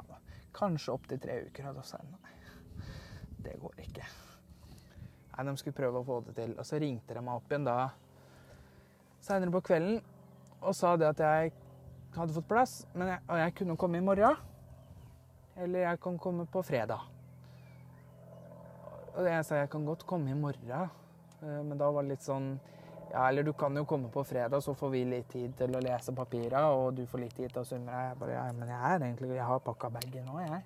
kanskje opptil tre uker. Og da sa jeg nei, det går ikke. Nei, De skulle prøve å få det til. Og så ringte de meg opp igjen da seinere på kvelden og sa det at jeg hadde fått plass, jeg, og jeg kunne komme i morgen. Eller jeg kan komme på fredag. Og jeg sa jeg kan godt komme i morgen, eh, men da var det litt sånn ja, eller du kan jo komme på fredag, så får vi litt tid til å lese papira, og du får litt tid til å summe deg. Jeg bare, ja, men jeg er egentlig, jeg har pakka bagen nå, jeg.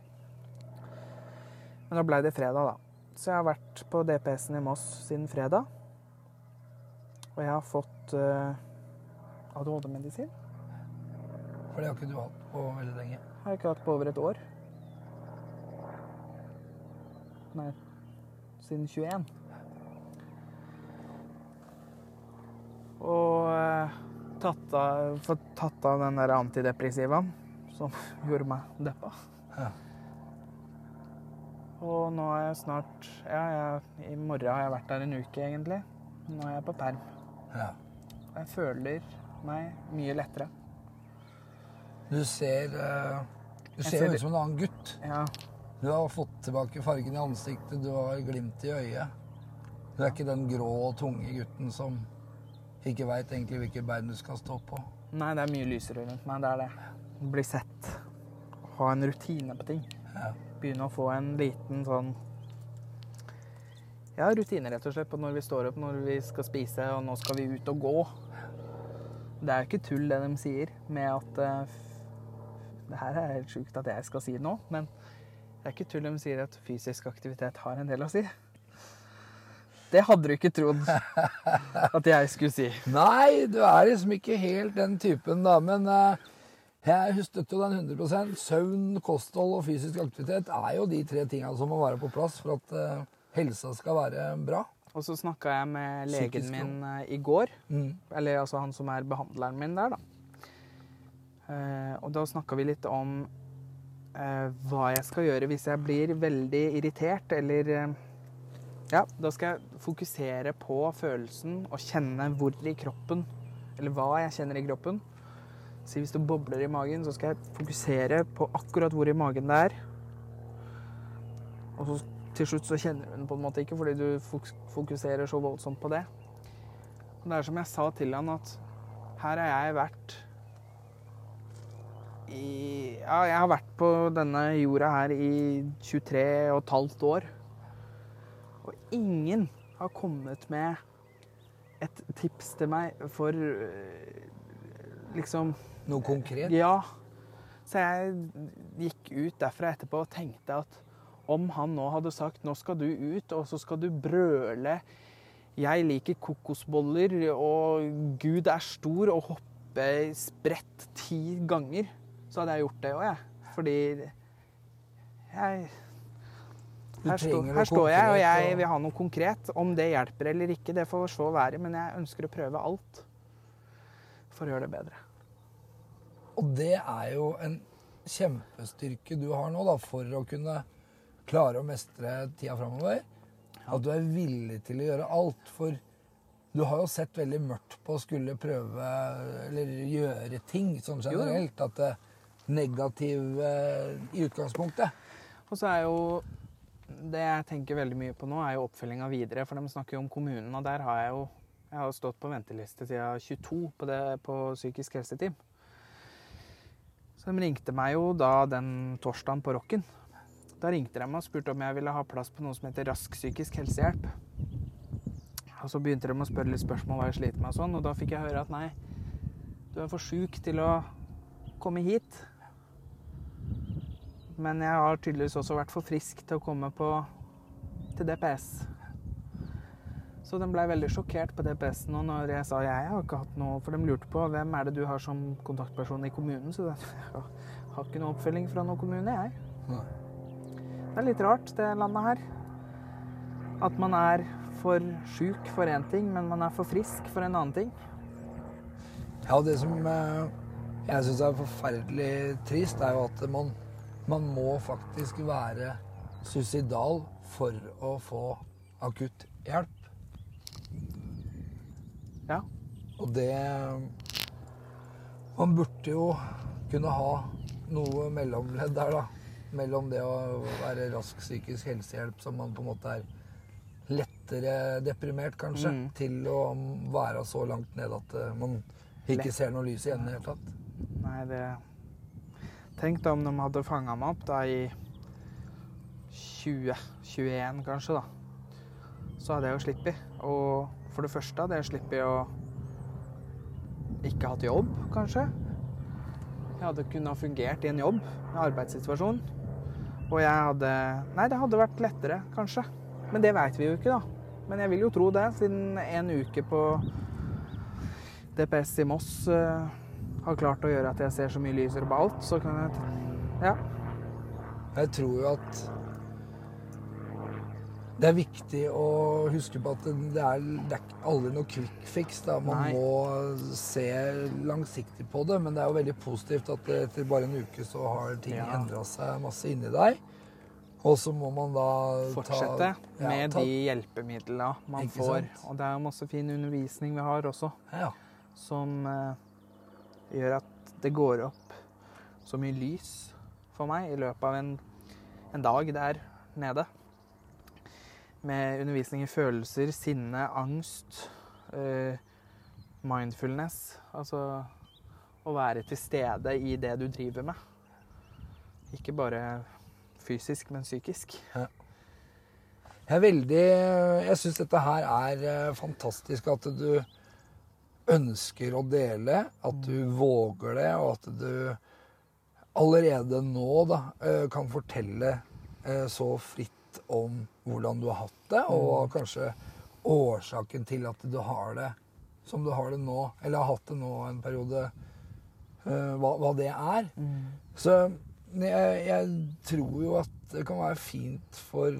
Men da ble det fredag, da. Så jeg har vært på DPS-en i Moss siden fredag. Og jeg har fått uh, ADHD-medisin. For det har ikke du hatt på veldig lenge. Har jeg ikke hatt på over et år. Nei, siden 21. Og eh, tatt av, fått tatt av den der antidepressivaen som [laughs] gjorde meg deppa. Ja. Og nå er jeg snart Ja, jeg, i morgen har jeg vært der en uke, egentlig. Nå er jeg på perm. Ja. Og jeg føler meg mye lettere. Du ser eh, Du ser ser- ut som en annen gutt. Ja, Du har fått tilbake fargen i ansiktet, du har glimt i øyet. Du er ikke den grå, og tunge gutten som ikke veit egentlig hvilket bein du skal stå på. Nei, det er mye lysere rundt meg. Det er det. Bli sett. Ha en rutine på ting. Ja. Begynne å få en liten sånn Ja, rutine rett og slett på når vi står opp, når vi skal spise, og nå skal vi ut og gå. Det er jo ikke tull det de sier med at uh, Det her er helt sjukt at jeg skal si nå, men det er ikke tull de sier at fysisk aktivitet har en del å si. Det hadde du ikke trodd at jeg skulle si. Nei, du er liksom ikke helt den typen, da. Men eh, jeg støtter jo den 100% Søvn, kosthold og fysisk aktivitet er jo de tre tinga som må være på plass for at eh, helsa skal være bra. Og så snakka jeg med legen min eh, i går. Mm. Eller altså han som er behandleren min der, da. Og da snakka vi litt om hva jeg skal gjøre hvis jeg blir veldig irritert, eller eh, Ja, da skal jeg fokusere på følelsen og kjenne hvor i kroppen Eller hva jeg kjenner i kroppen. Så hvis det bobler i magen, så skal jeg fokusere på akkurat hvor i magen det er. Og så til slutt så kjenner du den på en måte ikke, fordi du fokuserer så voldsomt på det. Det er som jeg sa til han, at her har jeg vært i Ja, jeg har vært på denne jorda her i 23 og et halvt år. Og ingen har kommet med et tips til meg for øh, liksom Noe konkret? Ja. Så jeg gikk ut derfra etterpå og tenkte at om han nå hadde sagt 'nå skal du ut, og så skal du brøle' 'jeg liker kokosboller', og 'Gud er stor', og hoppe spredt ti ganger, så hadde jeg gjort det òg, jeg. Fordi jeg her, stå, her står jeg, og jeg vil ha noe konkret. Om det hjelper eller ikke, det får så være, men jeg ønsker å prøve alt for å gjøre det bedre. Og det er jo en kjempestyrke du har nå, da, for å kunne klare å mestre tida framover. At du er villig til å gjøre alt. For du har jo sett veldig mørkt på å skulle prøve eller gjøre ting sånn generelt. At det negativ eh, i utgangspunktet. Og så er jo det jeg tenker veldig mye på nå, er jo oppfølginga videre. For de snakker jo om kommunen, og der har jeg jo jeg har stått på venteliste siden 22 på, det, på psykisk helseteam. Så de ringte meg jo da den torsdagen på Rocken. Da ringte de meg og spurte om jeg ville ha plass på noe som heter Rask psykisk helsehjelp. Og så begynte de å spørre litt spørsmål hva jeg sliter med og sånn, og da fikk jeg høre at nei, du er for sjuk til å komme hit. Men jeg har tydeligvis også vært for frisk til å komme på, til DPS. Så de blei veldig sjokkert på DPS-en og når jeg sa jeg har ikke hatt noe For de lurte på hvem er det du har som kontaktperson i kommunen. Så jeg har ikke noe oppfølging fra noen kommune, jeg. Det er litt rart, det landet her. At man er for sjuk for én ting, men man er for frisk for en annen ting. Ja, det som eh, jeg syns er forferdelig trist, er jo at man, man må faktisk være suicidal for å få akutt hjelp. Ja. Og det Man burde jo kunne ha noe mellomledd der, da. Mellom det å være rask psykisk helsehjelp, som man på en måte er lettere deprimert, kanskje, Mm. til å være så langt ned at eh, man ikke Lett. ser noe lys i enden i det hele tatt. Nei, det Tenk da om de hadde fanga meg opp da i 2021, kanskje, da. Så hadde jeg jo sluppet. Og for det første hadde jeg sluppet å ikke hatt jobb, kanskje. Jeg hadde kunnet fungert i en jobb, en arbeidssituasjon. Og jeg hadde Nei, det hadde vært lettere, kanskje. Men det veit vi jo ikke, da. Men jeg vil jo tro det, siden en uke på DPS i Moss eh, har klart å gjøre at jeg ser så mye lysere på alt, så kan jeg Ja. Jeg tror jo at det er viktig å huske på at det er, det er aldri noe quick fix. Da. Man Nei. må se langsiktig på det, men det er jo veldig positivt at etter bare en uke så har ting Ja. endra seg masse inni deg. Og så må man da Fortsette ta, ja, med ta, de hjelpemidlene man får. sant? Og det er jo masse fin undervisning vi har også, Ja. som eh, gjør at det går opp så mye lys for meg i løpet av en, en dag der nede. Med undervisning i følelser, sinne, angst, uh, mindfulness. Altså å være til stede i det du driver med. Ikke bare fysisk, men psykisk. Jeg er veldig Jeg syns dette her er eh, fantastisk at du ønsker å dele, at du våger det, og at du allerede nå da eh, kan fortelle eh, så fritt om hvordan du har hatt det, og kanskje årsaken til at du har det som du har det nå, eller har hatt det nå en periode, eh, hva, hva det er. Så jeg, jeg tror jo at det kan være fint for,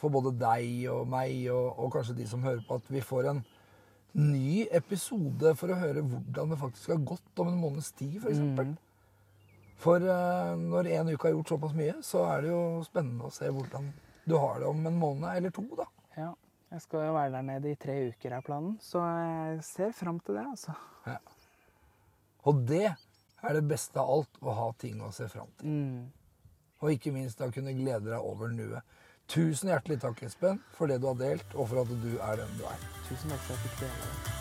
for både deg og meg, og, og kanskje de som hører på, at vi får en ny episode for å høre hvordan det faktisk har gått om en måneds tid, f.eks. Mm. For uh, når en uke har gjort såpass mye, så er det jo spennende å se hvordan du har det om en måned eller to. da. Ja. Jeg skal jo være der nede i tre uker, er planen. Så jeg ser fram til det, altså. Ja. Og det er det beste av alt, å ha ting å se fram til. Mm. Og ikke minst da kunne glede deg over nuet. Tusen hjertelig takk, Espen, for det du har delt, og for at du er den du er. Tusen takk for at jeg fikk dele.